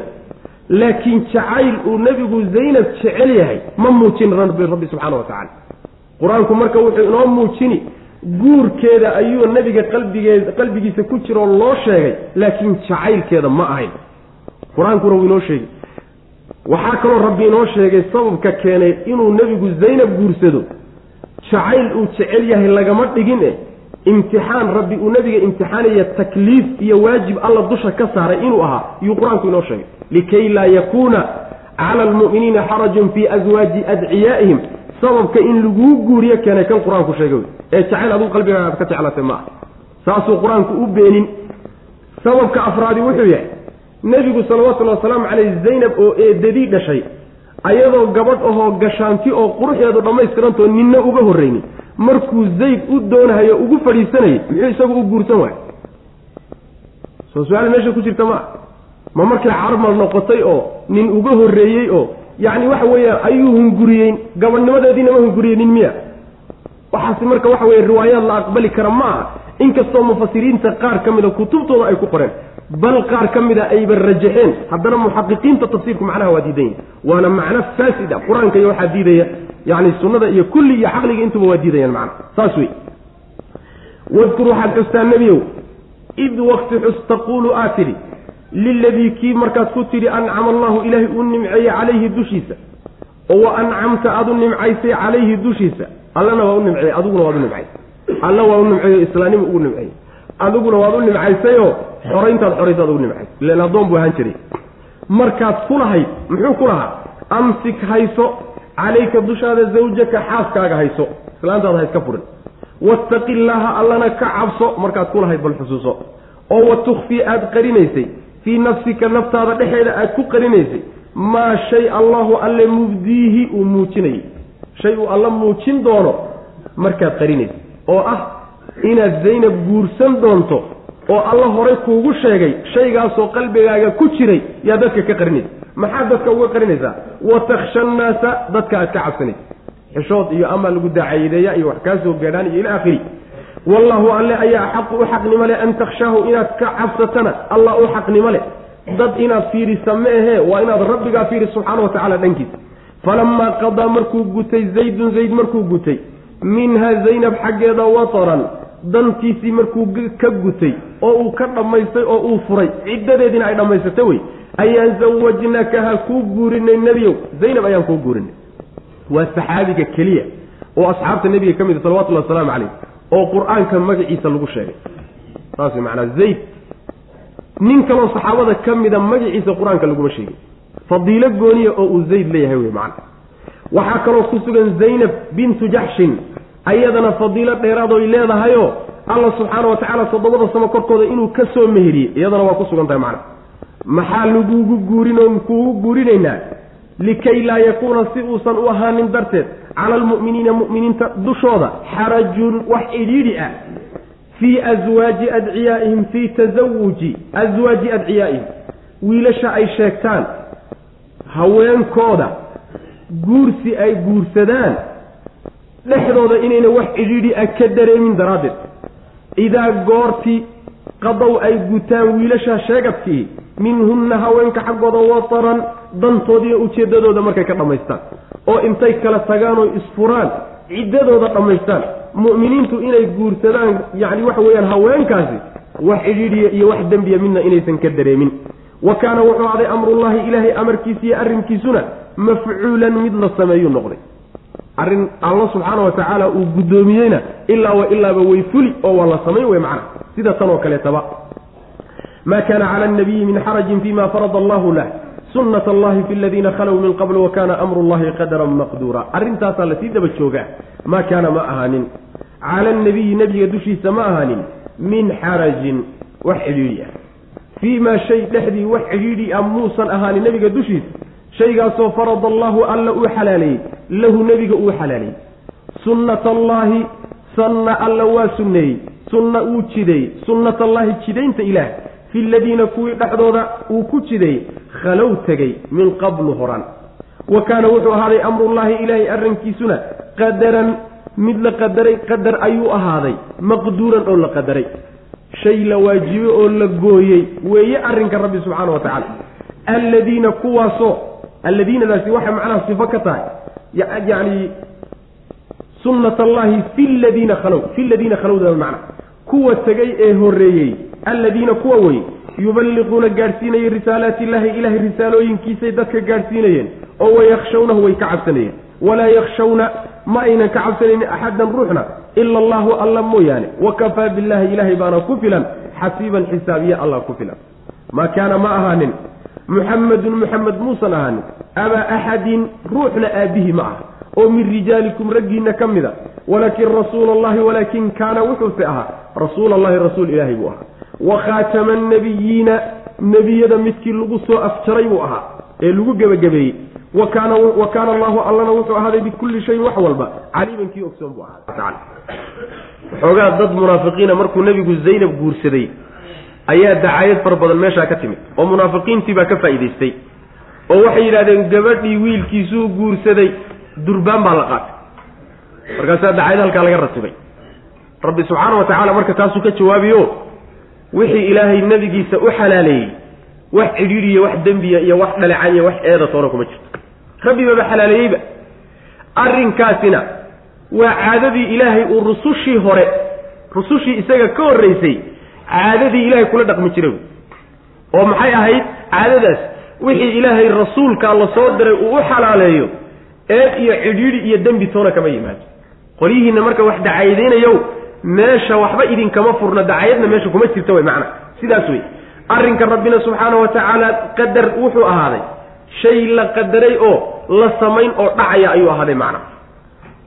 [SPEAKER 1] Laakiin jacayl uu nebigu zaynab jecel yahay ma muujin rabbi subxaana wa tacala qur'aanku marka wuxuu inoo muujini guurkeeda ayuu nebiga qalbigeed qalbigiisa ku jiroo loo sheegay laakiin jacaylkeeda ma ahayn. Qur'aankuna wuu inoo sheegay. Waxaa kaloo rabbi inoo sheegay sababka keenay inuu nebigu zaynab guursado. Jacayl uu jecel yahay lagama dhigin e imtixaan rabbi uu nebiga imtixaanaya takliif iyo waajib alla dusha ka saaray inuu ahaa iyuu qur'aanku inoo sheegay. Likay laa yakuuna cala almu'miniina xarajun fii aswaaji adciyaa'ihim sababka in laguu guuriyo keenay kan qur'aanku sheegay. Wey ee jacayl aduu qalbigaaga aad ka jeclatay ma ah saasuu qur'aanku u beenin. Sababka afraadi wuxuu yahay nebigu salawatullhi wasalaamu caleyh zaynab oo eedadii dhashay ayadoo gabadh ahoo gashaanti oo quruxeedu dhammaystirantoo ninna uga horreynin markuu zayd u doonahayo ugu fadhiisanayay muxuu isagu u guursan waay soo su'aal meesha ku jirta maa ma markay carmar noqotay oo nin uga horreeyey oo yacni waxa weeyaan ayuu hunguriyeyn gabadhnimadeediina ma hunguriyeynin miya. Waxaasi marka waxa weye riwaayaad la aqbali kara ma aha. Inkastoo mufasiriinta qaar ka mida kutubtooda ay ku qoreen bal qaar ka mida ayba rajaxeen haddana muxaqiqiinta tafsiirku macnaha waa diidan yahi waana macno faasid qur'aanka iyo waxaa diidaya yani sunnada iyo kulli iyo caqliga intuba waa diidayaan macna. Saas wey wadkur waxaad xustaa nebiyow id wakti xus taquulu aa tidhi liladii kii markaad ku tidhi ancama allahu ilaahay uu nimceeyey calayhi dushiisa oo wa ancamta aad u nimcaysay calayhi dushiisa allana waa u nimceeyey adiguna waad u nimcaysay alla waa u nimceeyo islaanima ugu nimceeyey adiguna waad u nimcaysayoo xorayntaad xoraysaad ugu nimcaysay ilan addoon buu ahaan jiray markaad ku lahayd muxuu ku lahaa amsik hayso calayka dushaada zawjaka xaaskaaga hayso islaantaada ha iska furin wattaqi illaaha allana ka cabso markaad ku lahayd bal xusuuso oo wa tukfii aada qarinaysay fii nafsika naftaada dhexeeda aada ku qarinaysay maa shay allahu alle mubdiihi uu muujinayay. Shay uu alla muujin doono markaad qarinaysay. Oo ah inaad zaynab guursan doonto oo alla horay kuugu sheegay shaygaasoo qalbigaaga ku jiray yaa dadka ka qarinaysa maxaad dadka uga qarinaysaa? Wa takhsha annaasa dadka aad ka cabsanaysa. Xishood iyo ama lagu dacaydeeya iyo wax kaa soo gaadhaan iyo ila aakhiri wallahu alle ayaa xaqu u xaqnimo leh an takhshaahu inaad ka cabsatana allah u xaqnimo leh. Dad inaad fiirisa ma ahee waa inaad rabbigaa fiiri subxaana wa tacaala dhankiisa. Falamaa qadaa markuu gutay zaydun zayd markuu gutay minha zaynab xaggeeda wataran dantiisii markuu ka gutay oo uu ka dhammaystay oo uu furay ciddadeediina ay dhammaysatay wey. Ayaan zawajnakaha kuu guurinay nebiyow. Zaynab ayaan kuu guurinay. Waa saxaabiga keliya oo asxaabta nebiga ka mid a salawatullahi wasalaamu calayh oo qur'aanka magaciisa lagu sheegay. Saas macnaa zayd nin kaloo saxaabada ka mida magaciisa qur'aanka laguma sheegin. Fadiilo gooniya oo uu zayd leeyahay wey macna. Waxaa kaloo ku sugan zaynab bintu jaxshin ayadana fadiilo dheeraadoy leedahayoo alla subxaana wa tacaala toddobada samo korkooda inuu ka soo meheriyey iyadana waa ku sugan tahay macna. Maxaa lagugu guurin oon kuugu guurinaynaa likay laa yakuuna si uusan u ahaanin darteed cala almu'miniina mu'miniinta dushooda xarajun wax cidhiidhi ah fii aswaaji adciyaa'ihim fii tasawuji aswaaji adciyaa'ihim. Wiilasha ay sheegtaan haweenkooda guursi ay guursadaan dhexdooda inayna wax cidhiidhi ah ka dareemin daraaddeed. Idaa goortii qadow ay gutaan wiilasha sheegadkii minhunna haweenka xaggooda wataran dantoodiiyo ujeeddadooda markay ka dhammaystaan oo intay kala tagaan oo isfuraan ciddadooda dhammaystaan mu'miniintu inay guursadaan yacni waxa weeyaan haweenkaasi wax cidhiidhiya iyo wax dembiya midna inaysan ka dareemin. wa kaana wuxuu aday amrullaahi ilaahay amarkiisa iyo arrinkiisuna mafcuulan mid la sameeyuu noqday. arrin alla subxaana wa tacaala uu guddoomiyeyna ilaa wa ilaaba way fuli oo waa la samayn wey macna. sida tan oo kaleetaba ma kana cala annabiyi min xarajin fima farada allahu lah sunnat allahi fi aladiina khalow min qabl wa kana amru llahi qadaran maqduura arrintaasaa la sii daba joogaa maa kaana ma ahaanin cala annabiyi nebiga dushiisa ma ahaanin min xarajin wax cidhiidhi ah fii maa shay dhexdii wax cidhiidhi ah muusan ahaanin nebiga dushiisa shaygaasoo farada allahu alla uu xalaaleeyey lahu nebiga uu xalaaleeyey sunnat allaahi sanna alla waa sunneeyey sunna uu jideeyey sunnat allaahi jidaynta ilaah fi ladiina kuwii dhexdooda uu ku jiday khalow tegey min qablu horan. Wa kaana wuxuu ahaaday amrullaahi ilaahay arrinkiisuna qadaran mid la qadaray qadar ayuu ahaaday maqduuran oo la qadaray. Shay la waajibay oo la gooyey weeye arrinka rabbi subxaana wa tacaala. Alladiina kuwaasoo alladiinadaasi waxay macnaha sifo ka tahay yacni sunnat allahi fi ladiina khalow fi ladiina khalowda macna kuwa tegay ee horreeyey alladiina kuwa wey yuballiquuna gaadhsiinayay risaalaati illaahi ilaahay risaalooyinkiisay dadka gaadhsiinayeen oo wayakhshawnahu way ka cabsanayeen. Walaa yakhshawna ma aynan ka cabsanaynin axadan ruuxna ila allahu alla mooyaane. Wakafaa billahi ilaahay baana ku filan xasiiban xisaabiye allah ku filan. Maa kaana ma ahaanin muxamadun muxamed muusan ahaanin abaa axadin ruuxna aabbihi ma aha oo min rijaalikum raggiinna ka mid a walaakin rasuula allahi walaakin kaana wuxuuse ahaa rasuula allahi rasuul ilaahay buu ahaa. Wa khaatama annabiyiina nebiyada midkii lagu soo afjaray buu ahaa ee lagu gebagabeeyey. Wa kaana wa kaana allahu allana wuxuu ahaaday bikulli shayin wax walba caliiman kii ogsoon buu ahaa. Waxoogaa dad munaafiqiina markuu nebigu zaynab guursaday ayaa dacayad fara badan meeshaa ka timid oo munaafiqiintii baa ka faa'idaystay oo waxay yidhahdeen gabadhii wiilkiisuu guursaday durbaan baa la qaatay. Markaasaa dacayad halkaa laga ratibay rabbi subxaana wa tacaala marka taasuu ka jawaabiyo wixii ilaahay nebigiisa u xalaaleeyey wax cidhiidhiya wax dembiya iyo wax dhalecan iyo wax eeda toona kuma jirto. Rabbibaba xalaaleeyeyba. Arrinkaasina waa caadadii ilaahay uu rusushii hore rusushii isaga ka horraysay caadadii ilaahay kula dhaqmi jiray oo maxay ahayd caadadaas? Wixii ilaahay rasuulkaa la soo diray uu u xalaaleeyo eed iyo cidhiidhi iyo dembi toona kama yimaado qolyihiinna marka wax dacaydeynayow meesha waxba idinkama furna dacayadna meesha kuma jirta way macna. Sidaas wey arrinka rabbina subxaana wa tacaala qadar wuxuu ahaaday shay la qadaray oo la samayn oo dhacaya ayuu ahaaday macna.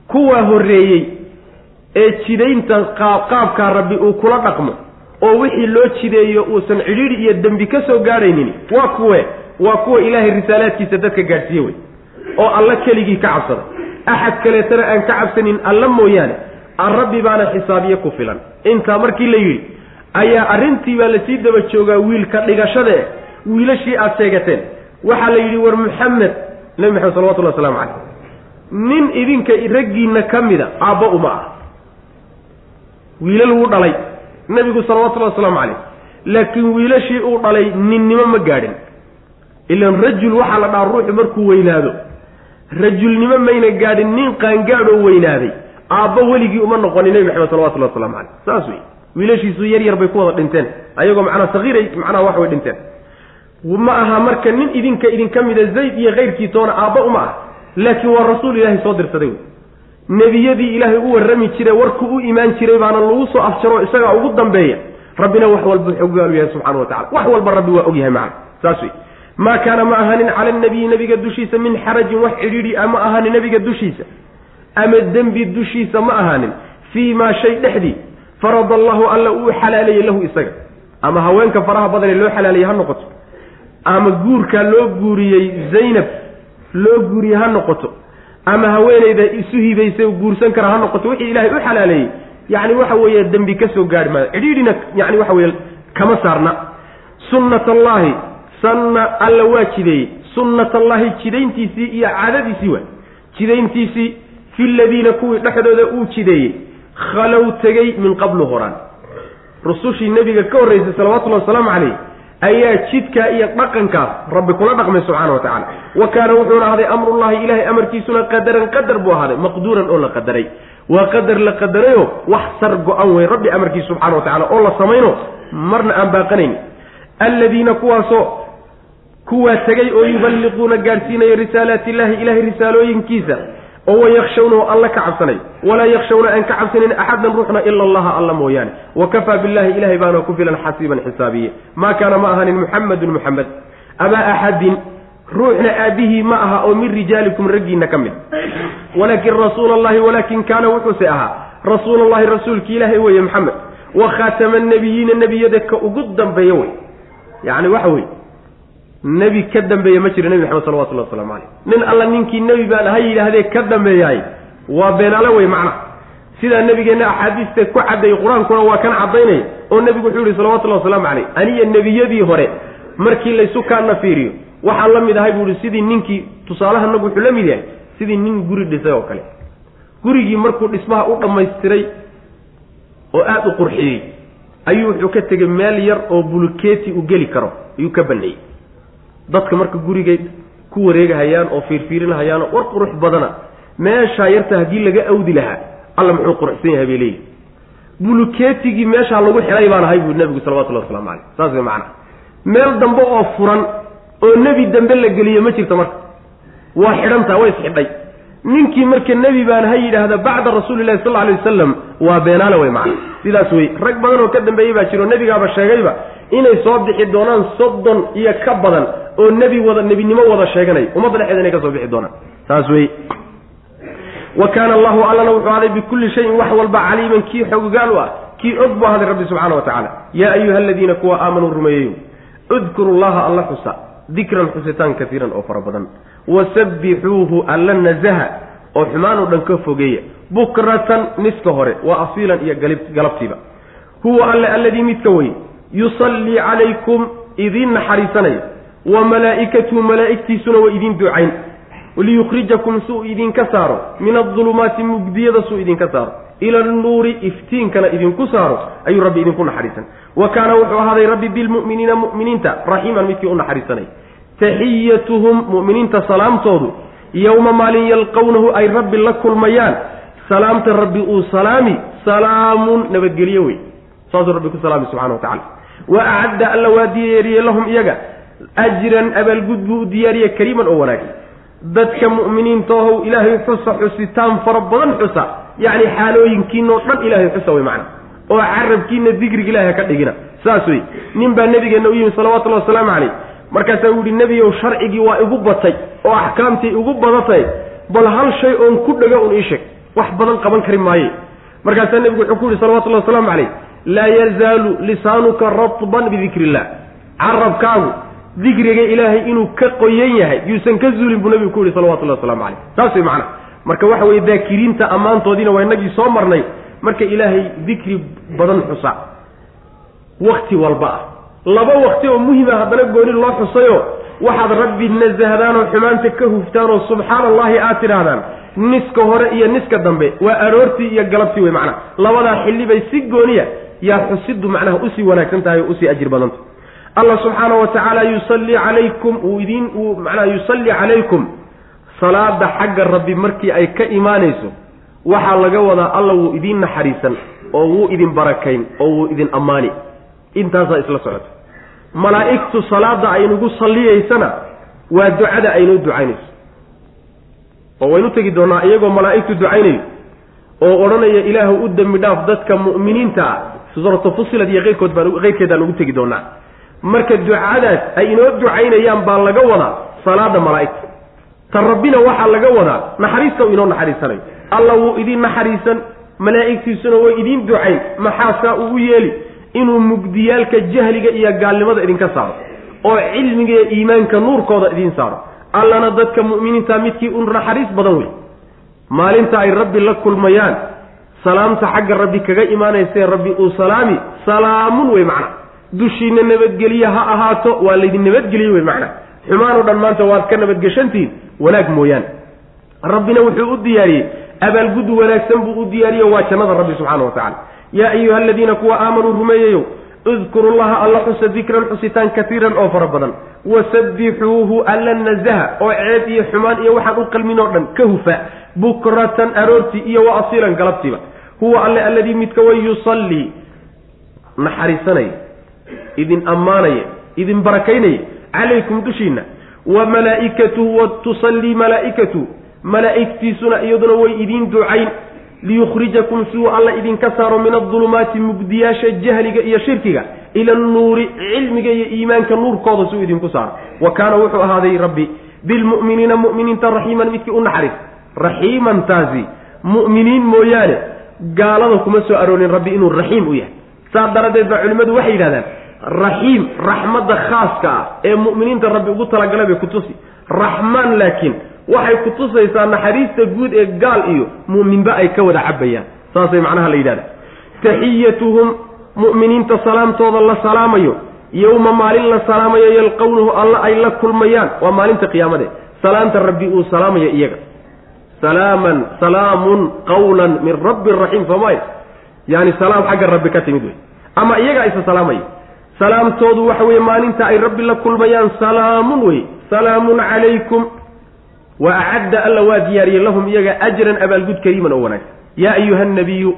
[SPEAKER 1] Kuwaa horreeyey ee jidaynta qaabkaa rabbi uu kula dhaqmo oo wixii loo jideeyo uusan cidhiidhi iyo dembi ka soo gaadhaynin waa kuwe waa kuwa ilaahay risaalaadkiisa dadka gaadhsiiye wey oo alla keligii ka cabsada. Axad kaleetana aan ka cabsanin alla mooyaane rabbi baana xisaabiye ku filan. Intaa markii la yidhi ayaa arrintii baa la sii daba joogaa wiilka dhigashade wiilashii aad sheegateen. Waxaa la yidhi war muxamed nebi maxamed salawatullahi waslamu caleyh nin idinka raggiinna ka mida aabba uma ah wiilal wuu dhalay nebigu salawatullahi wasalaamu caleyh laakiin wiilashii uu dhalay ninnimo ma gaadhin. Ilan rajul waxaa la dhaha ruuxu markuu weynaado rajulnimo mayna gaadhin nin qaangaadhoo weynaaday. Aabba weligii uma noqonin nebi maxamed salawatullahi waslamu caleyh saas wey wiilashiisu yar yar bay ku wada dhinteen. Ayagoo macnaa sakiiray macnaha wax way dhinteen. Ma aha marka nin idinka idinka mida zayd iyo kayrkii toona aabba uma ah laakiin waa rasuul ilaahay soo dirsaday wey nebiyadii ilaahay u warrami jire warku u imaan jiray baana lagu soo afjaro isagaa ugu dambeeya. Rabbina wax walba xogaalu yahay subxana wa tacala wax walba rabbi waa og yahay macna saas wey maa kaana ma ahanin cala nabiyi nebiga dushiisa min xarajin wax cidhiidhi a ma ahanin nebiga dushiisa? Ama dembi dushiisa ma ahaanin? Fii maa shay dhexdii farada allahu alla uu xalaaleeyey lahu isaga. Ama haweenka faraha badanee loo xalaaleeyey ha noqoto? Ama guurkaa loo guuriyey zaynab loo guuriyey ha noqoto? Ama haweenayda isu hibaysay guursan kara ha noqoto? Wixii ilaahay u xalaaleeyey yacni waxa weeye dembi ka soo gaarhi maayo cidhiidhina yani waxa weye kama saarna. Sunnat allaahi sanna alla waa jideeyey sunnat allaahi jidayntiisii iyo caadadiisii waay jidayntiisii fi ladiina kuwii dhexdooda uu jideeyey khalow tegey min qablu horaan. Rusushii nebiga ka horraysay salawatullahi wasalaamu calayh ayaa jidkaa iyo dhaqankaas rabbi kula dhaqmay subxaana wa tacala wa kaana wuxuuna ahday amrullahi ilahay amarkiisuna qadaran qadar buu ahaaday maqduuran oo la qadaray. Waa qadar la qadarayo wax sar go-an wey rabbi amarkiisa subxana wa tacala oo la samayno marna aan baaqanayn. Alladiina kuwaasoo kuwaa tegay oo yuballiquuna gaadhsiinaya risaalaati illahi ilahay risaalooyinkiisa oo wayakhshawna oo alla ka cabsanay. Walaa yakhshawna aan ka cabsanin axadan ruuxna ila allaha alla mooyaane. Wa kafaa billahi ilahay baana ku filan xasiiban xisaabiye. Maa kaana ma ahanin muxamedun muxamed abaa axadin ruuxna aabihii ma aha oo min rijaalikum raggiina ka mid. Walaakin rasuula allahi walaakin kaana wuxuuse ahaa rasuul allahi rasuulki ilaahay weeye maxamed wa khaatama nabiyiina nebiyada ka ugu dambeeya wey. Yacni waxa weye nebi ka dambeeya ma jiro nebi maxamed salawatullahi waslamu caleyh nin alla ninkii nebi baan ha yidhaahdee ka dambeeyaay waa beenale wey macna. Sidaa nebigeenna axaadiista ku cadday qur'aankuna waa kan caddaynaya oo nebigu wuxuu yihi salawatullahi wasalaamu caleyh aniya nebiyadii hore markii laysu kaana fiiriyo waxaan la mid ahay buu ihi sidii ninkii tusaalahanagu wuxuu la mid yahay sidii nin guri dhisay oo kale. Gurigii markuu dhismaha u dhammaystiray oo aada u qurxiyey ayuu wuxuu ka tegey meel yar oo bulkeeti u geli karo ayuu ka baneeyey dadka marka gurigay ku wareegahayaan oo fiirfiirinahayaanoo war qurux badana meeshaa yarta haddii laga awdi lahaa alla muxuu quruxsan yahay bay leeyihi bulukeetigii meeshaa lagu xidhay baan ahay buu nebigu salawatullahi waslamu caleyh saas way macana meel dambe oo furan oo nebi dambe la geliyo ma jirto marka. Waa xidhantaa waa isxidhay ninkii marka nebi baan ha yidhaahda bacda rasuulillahi sal alay wasalam waa beenaale way macana sidaas wey rag badan oo ka dambeeyey baa jiro nebigaaba sheegayba inay soo bixi doonaan soddon iyo ka badan oo nebi wada nebinimo wada sheeganay. Ummadda dhexeeda inay ka soo bixi doonaan. Saas wey wa kaana allahu allana wuxuu ahaday bikulli shayin wax walba caliiman kii xogogaal u ah kii og buu ahaday rabbi subxana wa tacaala. Yaa ayuha aladiina kuwa aamanuu rumeeyeyo udkuru llaha alla xusa dikran xusitaan kaiiran oo fara badan wasabbixuuhu alla nazaha oo xumaan oo dhan ka fogeeya bukratan niska hore waa asiilan iyo galabtiiba. Huwa alle alladii midka wey yusallii calaykum idiin naxariisanaya wa malaa'ikatuhu malaa'igtiisuna waa idiin ducayn. Liyukhrijakum suu idinka saaro. Min adulumaati mugdiyada suu idinka saaro. Ila annuuri iftiinkana idinku saaro ayuu rabbi idinku naxariisan. Wa kaana wuxuu ahaaday rabbi bilmu'miniina mu'miniinta raxiiman midkii u naxariisanay taxiyatuhum mu'miniinta salaamtoodu yowma maalin yalqawnahu ay rabbi la kulmayaan. Salaamta rabbi uu salaami salaamun nabadgelyo wey saasuu rabbi ku salaami subxana wa tacala wa acadda alla waa diyaariyey lahum iyaga. Ajran abaalgud buu u diyaariyey kariiman oo wanaagsan. Dadka mu'miniintoohow ilaahay xusa xusitaan fara badan xusa. Yacni xaalooyinkiinoo dhan ilaahay xusa wey macana oo carabkiina digriga ilahay ha ka dhigina. Saas wey nin baa nabigeenna u yimi salawatullahi wasalaamu caleyh markaasaa u yihi nebiyow sharcigii waa igu batay oo axkaamtii igu badatay bal hal shay oon ku dhego un ii sheeg wax badan qaban kari maaye. Markaasaa nebigu wuxuu ku yihi salawatullahi wasalaamu caleyh laa yazaalu lisaanuka ratban bidikri illah carabkaagu dikriga ilaahay inuu ka qoyan yahay yuusan ka zuulin buu nabigu ku yihi salawatullahi waslamu caleyh saas way macana marka waxa weye daakiriinta ammaantoodiina waa inagii soo marnay marka ilaahay dikri badan xusa wakti walba ah laba wakti oo muhima haddana gooni loo xusayo waxaad rabbi nasahdaan oo xumaanta ka huftaan oo subxaana allahi aad tidhaahdaan niska hore iyo niska dambe waa aroortii iyo galabtii wey macnaha labadaa xilli bay si gooniya yaa xusiddu macnaha u sii wanaagsan tahay oo u sii ajir badanta. Allah subxaana wa tacaala yusallii calaykum uu idiin uu macnaha yusallii calaykum salaada xagga rabbi markii ay ka imaanayso. Waxaa laga wadaa alla wuu idiin naxariisan oo wuu idin barakayn oo wuu idin ammaani. Intaasaa isla socota malaa'igtu salaada aynugu salliyaysana waa ducada aynuu ducaynayso. Oo waynu tegi doonaa iyagoo malaa'igtu ducaynayo oo odhanaya ilaahu u dembi dhaaf dadka mu'miniinta ah. Suuratu fusilad iyo keyrkood baan keyrkeedaan ugu tegi doonaa marka ducadaas ay inoo ducaynayaan baa laga wadaa salaada malaa'igta. Ta rabbina waxaa laga wadaa naxariista uu inoo naxariisanayo alla wuu idiin naxariisan malaa'igtiisuna way idiin ducayn maxaasaa uu u yeeli inuu mugdiyaalka jahliga iyo gaalnimada idinka saaro oo cilmiga iyo iimaanka nuurkooda idiin saaro allana dadka mu'miniinta midkii u naxariis badan wey. Maalinta ay rabbi la kulmayaan salaamta xagga rabbi kaga imaanaysae rabbi uu salaami salaamun wey macna. Dushiina nabadgeliye ha ahaato waa laydin nabadgeliye wey macna. Xumaan o dhan maanta waad ka nabadgeshantihiin wanaag mooyaane rabbina wuxuu u diyaariyey abaalgud wanaagsan buu u diyaariye waa jannada rabbi subxaana wa tacala yaa ayuha aladiina kuwa aamanuu rumeeyayow udkuru llaha alla xusa dikran xusitaan katiiran oo fara badan wasabbixuuhu alla nazaha oo ceeb iyo xumaan iyo waxaan u qalmin oo dhan ka hufa bukratan aroortii iyo wa asiilan galabtiiba huwa alle alladii midka way yusallii naxariisanaya idin ammaanaya idin barakaynaya calaykum dushiina wa malaa'ikatuhu wa tusallii malaa'ikatuhu malaa'igtiisuna iyaduna way idiin ducayn liyukhrijakum siuu alla idinka saaro min adulumaati mugdiyaasha jahliga iyo shirkiga ila annuuri cilmiga iyo iimaanka nuurkooda siuu idinku saaro. Wa kaana wuxuu ahaaday rabbi bilmu'miniina mu'miniinta raxiiman midkii u naxariis. Raxiimantaasi mu'miniin mooyaane gaalada kuma soo aroorin rabbi inuu raxiim u yahay. Saas daraaddeed baa culimmadu waxay yidhahdaan raxiim raxmadda khaaska ah ee mu'miniinta rabbi ugu talagalay bay ku tusi. Raxmaan laakiin waxay ku tusaysaa naxariista guud ee gaal iyo mu'minba ay ka wada cabayaan saasay macnaha la yidhahda taxiyatuhum mu'miniinta salaamtooda la salaamayo. Yowma maalin la salaamayo yalqownahu alla ay la kulmayaan. Waa maalinta qiyaamade. Salaanta rabbi uu salaamayo iyaga. Salaaman salaamun qawlan min rabbi raxiim soomay yani salaam xagga rabbi ka timid wey ama iyagaa isa salaamaya. Salaamtoodu waxa weeye maalinta ay rabbi la kulmayaan salaamun wey salaamun calaykum wa acadda alla waa diyaariyey lahum iyaga ajran abaalgud kariiman oo wanaagsan yaa ayuha nabiyu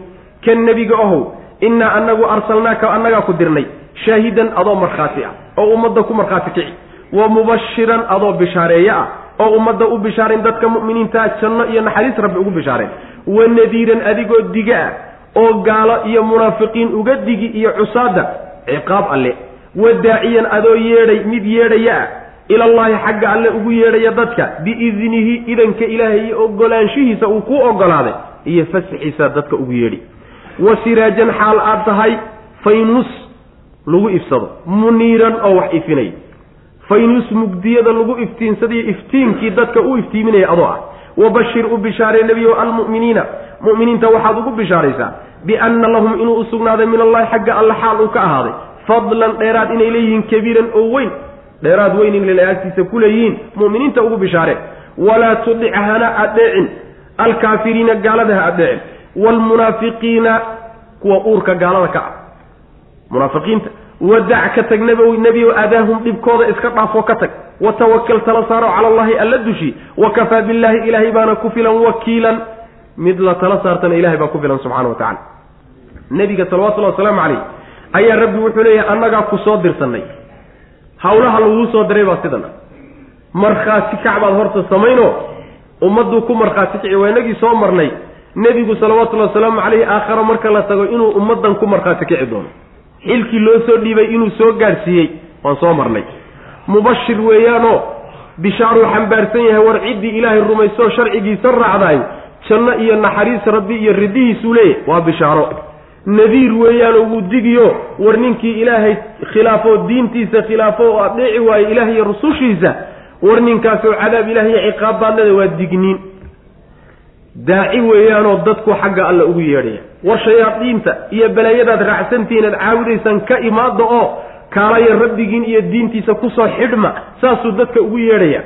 [SPEAKER 1] kan nebiga ohow innaa anagu arsalnaaka annagaa ku dirnay shaahidan adoo markhaati ah oo ummadda ku markhaati kici. Wa mubashiran adoo bishaareeye ah oo ummadda u bishaarayn dadka mu'miniintaa janno iyo naxariis rabbi ugu bishaareen wa nadiiran adigoo diga ah oo gaalo iyo munaafiqiin uga digi iyo cusaada ciqaab alle. Wa daaciyan adoo yeedhay mid yeedhaya ah ilallahi xagga alle ugu yeedhaya dadka biidnihi idanka ilaahay iyo ogolaanshihiisa uu ku ogolaaday iyo fasxiisa dadka ugu yeedhi. Wa siraajan xaal aad tahay faynus lagu ifsado muniiran oo wax ifinaya faynus mugdiyada lagu iftiinsadayo iftiinkii dadka u iftiiminaya adoo ah. Wabashir u bishaaree nebiyo almu'miniina. Mu'miniinta waxaad ugu bishaaraysaa bianna lahum inuu u sugnaaday min allahi xagga alle xaal uu ka ahaaday. Fadlan dheeraad inay leeyihiin kabiiran oo weyn dheeraad weyn inay agtiisa ku leeyihiin mu'miniinta ugu bishaaree walaa tudic hana adeecin alkaafiriina gaalada ha adeecin waalmunaafiqiina kuwa uurka gaalada ka ah. Munaafiqiinta wadac ka tag nb nebiyow aadaahum dhibkooda iska dhaafoo ka tag. Watawakal tala saaro cala allahi alla dushi wakafaa billaahi ilaahay baana ku filan wakiilan. Mid la tala saartana ilahay baa ku filan subxana wa tacala nebiga salawatullahi wasalaamu calayh ayaa rabbi wuxuu leeyahay annagaa ku soo dirsanay hawlaha laguu soo diray baa sidan. Markhaati kacbaad horta samayno ummadduu ku markhaati kici waa inagii soo marnay. Nebigu salawatullahi wasalaamu calayhi aakharo marka la tago inuu ummaddan ku markhaati kici doono. Xilkii loo soo dhiibay inuu soo gaadhsiiyey waan soo marnay. Mubashir weeyaanoo bishaaruu xambaarsan yahay war ciddii ilaahay rumaysoo sharcigiisa raacdaay janno iyo naxariis rabbi iyo ridihiisuu leeyahy waa bishaaro nadiir weeyaanoo wuu digiyo. War ninkii ilaahay khilaafo diintiisa khilaafo oo adeeci waayo ilaah iyo rusushiisa war ninkaasoo cadaab ilaah iyo ciqaab baadnada waa digniin. Daaci weeyaanoo dadku xagga alla ugu yeedhaya. War shayaadiinta iyo balaayadaad raacsantihiin aad caabudaysaan ka imaada oo kaalaya rabbigiin iyo diintiisa ku soo xidhma saasuu dadka ugu yeedhaya.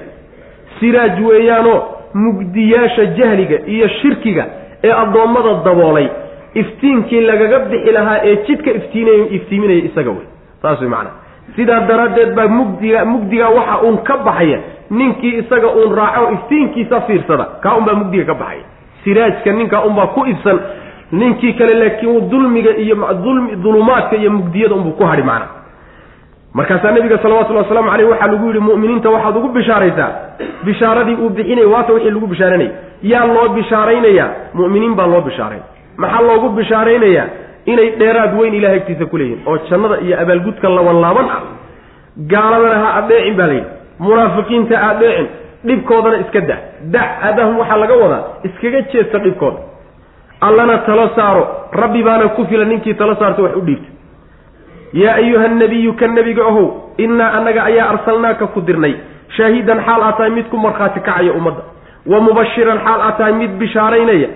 [SPEAKER 1] Siraaj weeyaanoo mugdiyaasha jahliga iyo shirkiga ee addoommada daboolay iftiinkii lagaga bixi lahaa ee jidka iftiinay iftiiminaya isaga wey. Saas way macana sidaa daraaddeed baa mugdiga mugdiga waxa uun ka baxaya ninkii isaga uun raaco iftiinkiisa fiirsada kaa unbaa mugdiga ka baxaya. Siraajka ninkaa unbaa ku ibsan ninkii kale laakiin dulmiga iyo dulumaadka iyo mugdiyada unbuu ku hadhi macna. Markaasaa nabiga salawatullhi waslamu caleyh waxaa lagu yidhi mu'miniinta waxaad ugu bishaaraysaa. Bishaaradii uu bixinaya waata wixii lagu bishaaranaya yaa loo bishaaraynayaa? Mu'miniin baa loo bishaarayn maxaa loogu bishaaraynayaa inay dheeraad weyn ilahay agtiisa ku leeyihiin oo jannada iyo abaalgudka laban laaban ah. Gaaladana ha adeecin baa layidhi munaafiqiinta adeecin dhibkoodana iska da dac adahum waxaa laga wadaa. Iskaga jeesta dhibkooda. Allana talo saaro. Rabbi baana ku filan ninkii talo saarta wax u dhiibta. Yaa ayuha nabiyu ka nebiga ahow innaa annaga ayaa arsalnaaka ku dirnay. Shaahidan xaal aad tahay mid ku markhaati kacaya ummadda. Wa mubashiran xaal aad tahay mid bishaaraynaya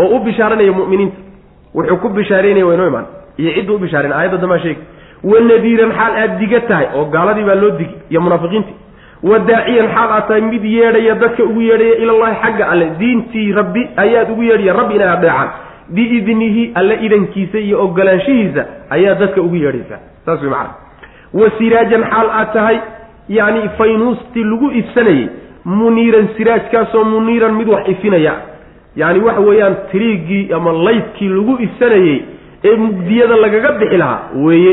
[SPEAKER 1] oo u bishaaranaya mu'miniinta. Wuxuu ku bishaaraynaya waa inoo imaan. Iyo cidduu u bishaarayn aayadda damaa sheegi wa nadiiran xaal aad diga tahay oo gaaladii baa loo digi iyo munaafiqiintii. Wa daaciyan xaal aad tahay mid yeedhaya dadka ugu yeedhaya ilallahi xagga alle. Diintii rabbi ayaad ugu yeedhaya rabbi inay adeecaan biidnihi alle idankiisa iyo ogolaanshihiisa ayaa dadka ugu yeedhaysaa. Saas way macana wa siraajan xaal aad tahay yacni faynuustii lagu ifsanayey muniiran siraajkaasoo muniiran mid wax ifinaya yacni waxa weeyaan tiriiggii ama laydkii lagu ifsanayey ee mugdiyada lagaga bixi lahaa weeye.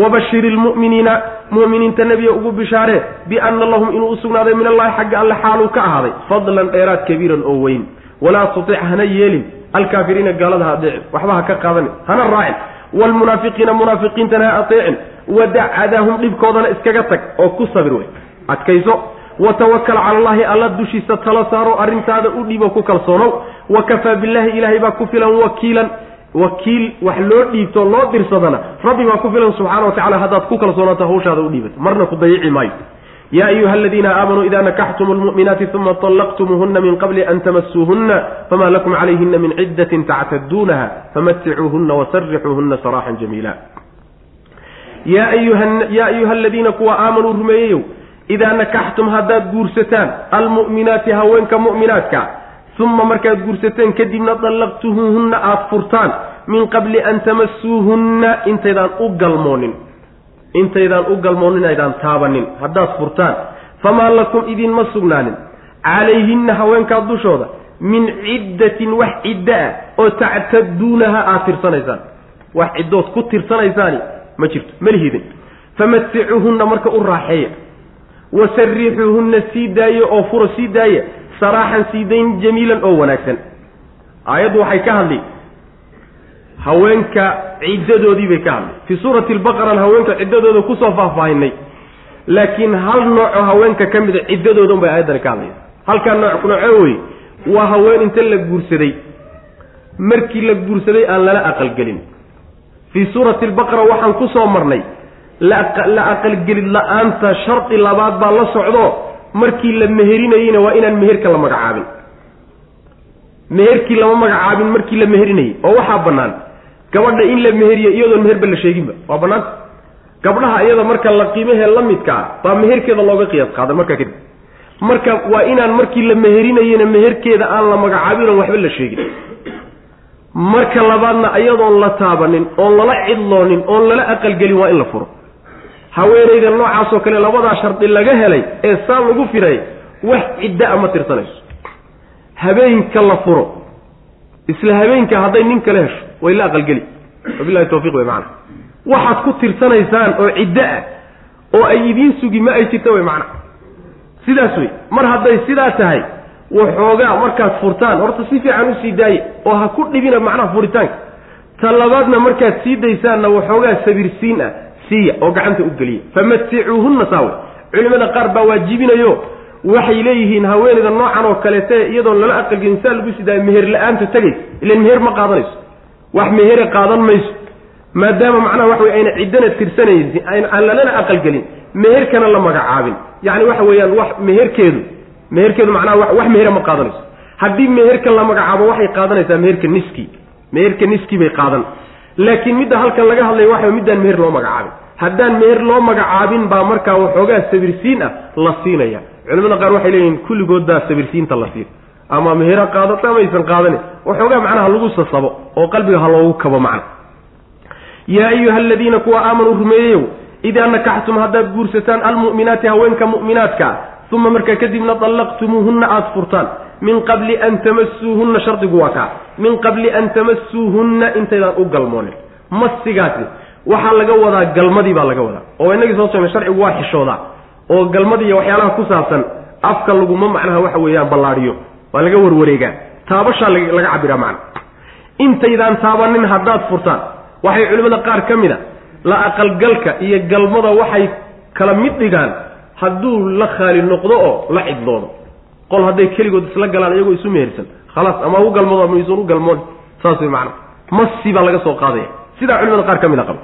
[SPEAKER 1] Wabashir ilmu'miniina mu'miniinta nebiga ugu bishaaree bianna lahum inuu u sugnaaday min allahi xagga alle xaaluu ka ahaaday fadlan dheeraad kabiiran oo weyn. Walaa tutic hana yeelin. Alkaafiriina gaalada ha adeecin waxba ha ka qaadanin hana raacin. Waalmunaafiqiina munaafiqiintana ha ateecin. Wadac cadaahum dhibkoodana iskaga tag oo ku sabir wey adkayso watawakal cala allahi alla dushiisa tala saaro arrintaada u dhiibo ku kalsoonow wakafaa billahi ilaahay baa ku filan wakiilan wakiil wax loo dhiibto loo dirsadana rabbi baa ku filan subxana wa tacala haddaad ku kalsoonaato hawshaada u dhiibato marna ku dayici maayo ya ayuha aladiina aamanuu ida nakaxtum lmu'minaati uma طallaqtumuuhuna min qabli an tamasuuhuna fama lakum calayhina min ciddatin tactaduunaha famaticuuhuna wasarixuuhuna saraxan jamiila yaa ayuha aladiina kuwa aamanuu rumeeyeyow idaa nakaxtum haddaad guursataan almu'minaati haweenka mu'minaadka uma markaad guursateen kadibna dallaqtuhuhunna aada furtaan min qabli an tamasuuhunna intaydaan u galmoonin intaydaan u galmoonin aydaan taabanin haddaad furtaan famaa lakum idinma sugnaanin calayhinna haweenkaa dushooda min ciddatin wax ciddo ah oo tactaduunaha aad tirsanaysaan wax ciddood ku tirsanaysaani ma jirto malihidin famaticuuhunna marka u raaxeeya wasarixuuhunna sii daaye oo furo sii daaya saraaxan sii dayn jamiilan oo wanaagsan. Aayaddu waxay ka hadli. Haweenka ciddadoodii bay ka hadlay fii suurati albaqaran haweenka ciddadooda ku soo faahfaahinay laakiin hal noocoo haweenka ka mida ciddadooda unbay aayaddani ka hadlaysa halkaa nooc noocee wey waa haween inta la guursaday. Markii la guursaday aan lala aqalgelin. Fii suurati albaqara waxaan ku soo marnay la aqalgelid la'aanta shardi labaad baa la socdo markii la meherinayeyna waa inaan meherka la magacaabin. Meherkii lama magacaabin markii la meherinayey oo waxaa bannaan gabadha in la meheriyo iyadoon meherba la sheeginba waa bannaanta gabdhaha iyada marka la qiimahee la midka ah baa meherkeeda looga qiyaas qaadan markaa kadib. Marka waa inaan markii la meherinayena meherkeeda aan la magacaabin oon waxba la sheegin. Marka labaadna iyadoon la taabanin oon lala cidloonin oon lala aqalgelin waa in la furo haweenayda noocaasoo kale labadaa shardi laga helay ee saa lagu firay wax cidda-a ma tirsanayso. Habeenka la furo isla habeenka hadday nin kale hesho way la aqalgeli. Wabilahi tawfiq wey macana waxaad ku tirsanaysaan oo ciddo ah oo ay idiin sugi ma ay jirta wey macana sidaas wey mar hadday sidaa tahay waxoogaa markaad furtaan horta si fiican u sii daaye oo ha ku dhibina macnaha furitaanka. Ta labaadna markaad sii daysaanna waxoogaa sabirsiin ah siiya oo gacanta u geliya. Famaticuuhunna saawe culimada qaar baa waajibinayo waxay leeyihiin haweeneyda noocan oo kaleete iyadoon lala aqalgelin saa lagu sidaayo meher la'aanta tegaysa ilan meher ma qaadanayso. Wax mehere qaadan mayso. Maadaama macnaha waxa wey ayna ciddana tirsanaysi aan lalana aqalgelin meherkana la magacaabin. Yacni waxa weeyaan wax meherkeedu meherkeedu macnaha wax mehere ma qaadanayso. Haddii meherka la magacaabo waxay qaadanaysaa meherka niski. Meherka niski bay qaadan. Laakiin midda halkan laga hadlaya waxa middaan meher loo magacaabin haddaan meher loo magacaabin baa markaa waxoogaa sabirsiin ah la siinaya. Culimada qaar waxay leeyihiin kulligood baa sabirsiinta la siin. Ama mehera qaadato ama aysan qaadanin waxoogaa macnaha lagu sasabo oo qalbiga ha loogu kabo macna. Yaa ayuha aladiina kuwa aamanuu rumeeyeyow idaa nakaxtum haddaad guursataan almu'minaati haweenka mu'minaadka uma markaa kadibna dallaqtumuuhunna aada furtaan. Min qabli an tamasuuhunna shardigu waa kaa. Min qabli an tamasuuhunna intaydaan u galmoonin. Masigaasi waxaa laga wadaa galmadii baa laga wadaa oo inagii soo sheegnay sharcigu waa xishoodaa. Oo galmadii iyo waxyaalaha ku saabsan afka laguma macnaha waxa weeyaan ballaadhiyo waa laga warwareegaa. Taabashaa laga cabiraa macna. Intaydaan taabanin haddaad furtaan waxay culimmada qaar ka mid a la aqalgalka iyo galmada waxay kala mid dhigaan hadduu la khaali noqdo oo la cidloodo. Qol hadday keligood isla galaan iyagoo isu mehersan khalaas ama u galmoodo ama isuun u galmoon saas way macna. Masi baa laga soo qaadaya sidaa culimada qaar ka mid a qaba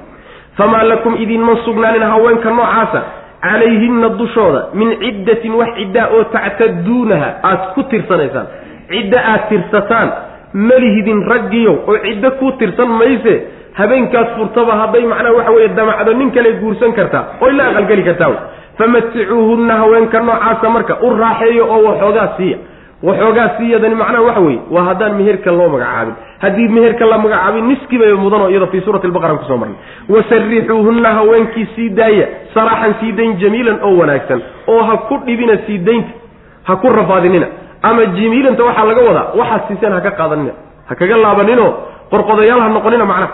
[SPEAKER 1] famaa lakum idinma sugnaanin haweenka noocaasa calayhinna dushooda min ciddatin wax ciddaa oo tactaduunaha aad ku tirsanaysaan. Ciddo aad tirsataan malihidin raggiyow oo ciddo ku tirsan mayse habeenkaas furtaba hadday macnaha waxa weeye damacdo nin kale guursan kartaa oy la aqalgeli kartaa. Famaticuuhunna haweenka noocaasa marka u raaxeeyo oo waxoogaa siiya waxoogaa siiyadani macnaha waxa weeye waa haddaan meherka loo magacaabin. Haddii meherka la magacaabin niskibay mudanoo iyada fii suurati albaqara ku soo marnay. Wasarixuuhunna haweenkii sii daaya saraaxan sii dayn jamiilan oo wanaagsan. Oo ha ku dhibina sii daynta ha ku rafaadinina. Ama jamiilanta waxaa laga wadaa waxaad siiseen ha ka qaadanina. Ha kaga laabaninoo qorqodayaal ha noqonina macnaha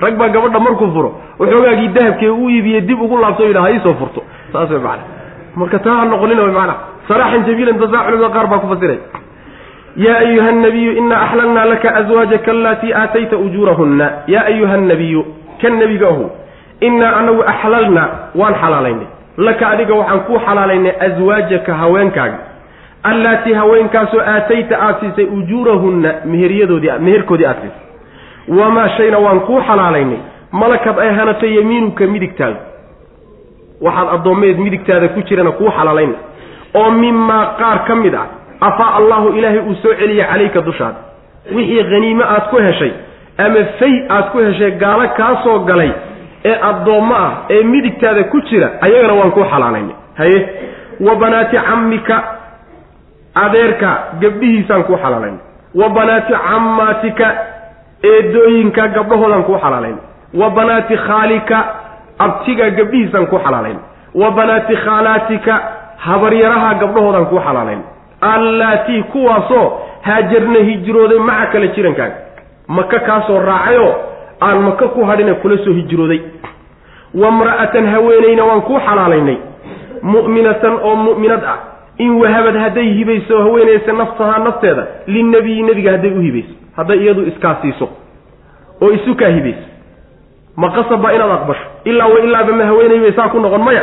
[SPEAKER 1] rag baa gabadha markuu furo waxoogaagii dahabkee u iibiye dib ugu laabto yidhaha ha iisoo furto. Saas way macana marka taa ha noqonina macnaha. Saraaxan jamiilan tasaa culimada qaar baa ku fasiray. Yaa ayuha anabiyu inaa axlalnaa laka aswaajaka alatii aatayta ujuurahunna yaa ayuha annabiyu kan nebiga ahu innaa anagu axlalnaa waan xalaalaynay. Laka adiga waxaan kuu xalaalaynay aswaajaka haweenkaaga allaatii haweenkaasoo aatayta aada siisay ujuurahunna meheryadoodii meherkoodii aada siisay wamaa shayna waan kuu xalaalaynay. Malakad ay hanatay yamiinuka midigtaada waxaad addoommeed midigtaada ku jirana kuu xalaalaynay oo mimaa qaar ka mid ah afaa allahu ilaahay uu soo celiyay calayka dushaada wixii haniime aad ku heshay ama fay aad ku heshay gaalo kaa soo galay ee addoommo ah ee midigtaada ku jira ayagana waan kuu xalaalaynay haye? Wa banaati cammika adeerka gabdhihiisaan kuu xalaalaynay wa banaati cammaatika eedooyinka gabdhahoodaan kuu xalaalaynay wa banaati khaalika abtiga gabdhihiisaan kuu xalaalaynay wa banaati khaalaatika habaryaraha gabdhahoodaan kuu xalaalaynay allaatii kuwaasoo haajarna hijrooday maca kale jirankaaga. Maka kaasoo raacayoo aan maka ku hadhine kula soo hijrooday. Wamra'atan haweenayna waan kuu xalaalaynay. Mu'minatan oo mu'minad ah. In wahabad hadday hibayso haweenaysa naftahaa nafteeda linnebiyi nebiga hadday u hibayso. Hadday iyadu iskaa siiso oo isu kaa hibayso ma qasab baa inaad aqbasho? Ilaa wa ilaaba ma haweenaybay saa ku noqon maya.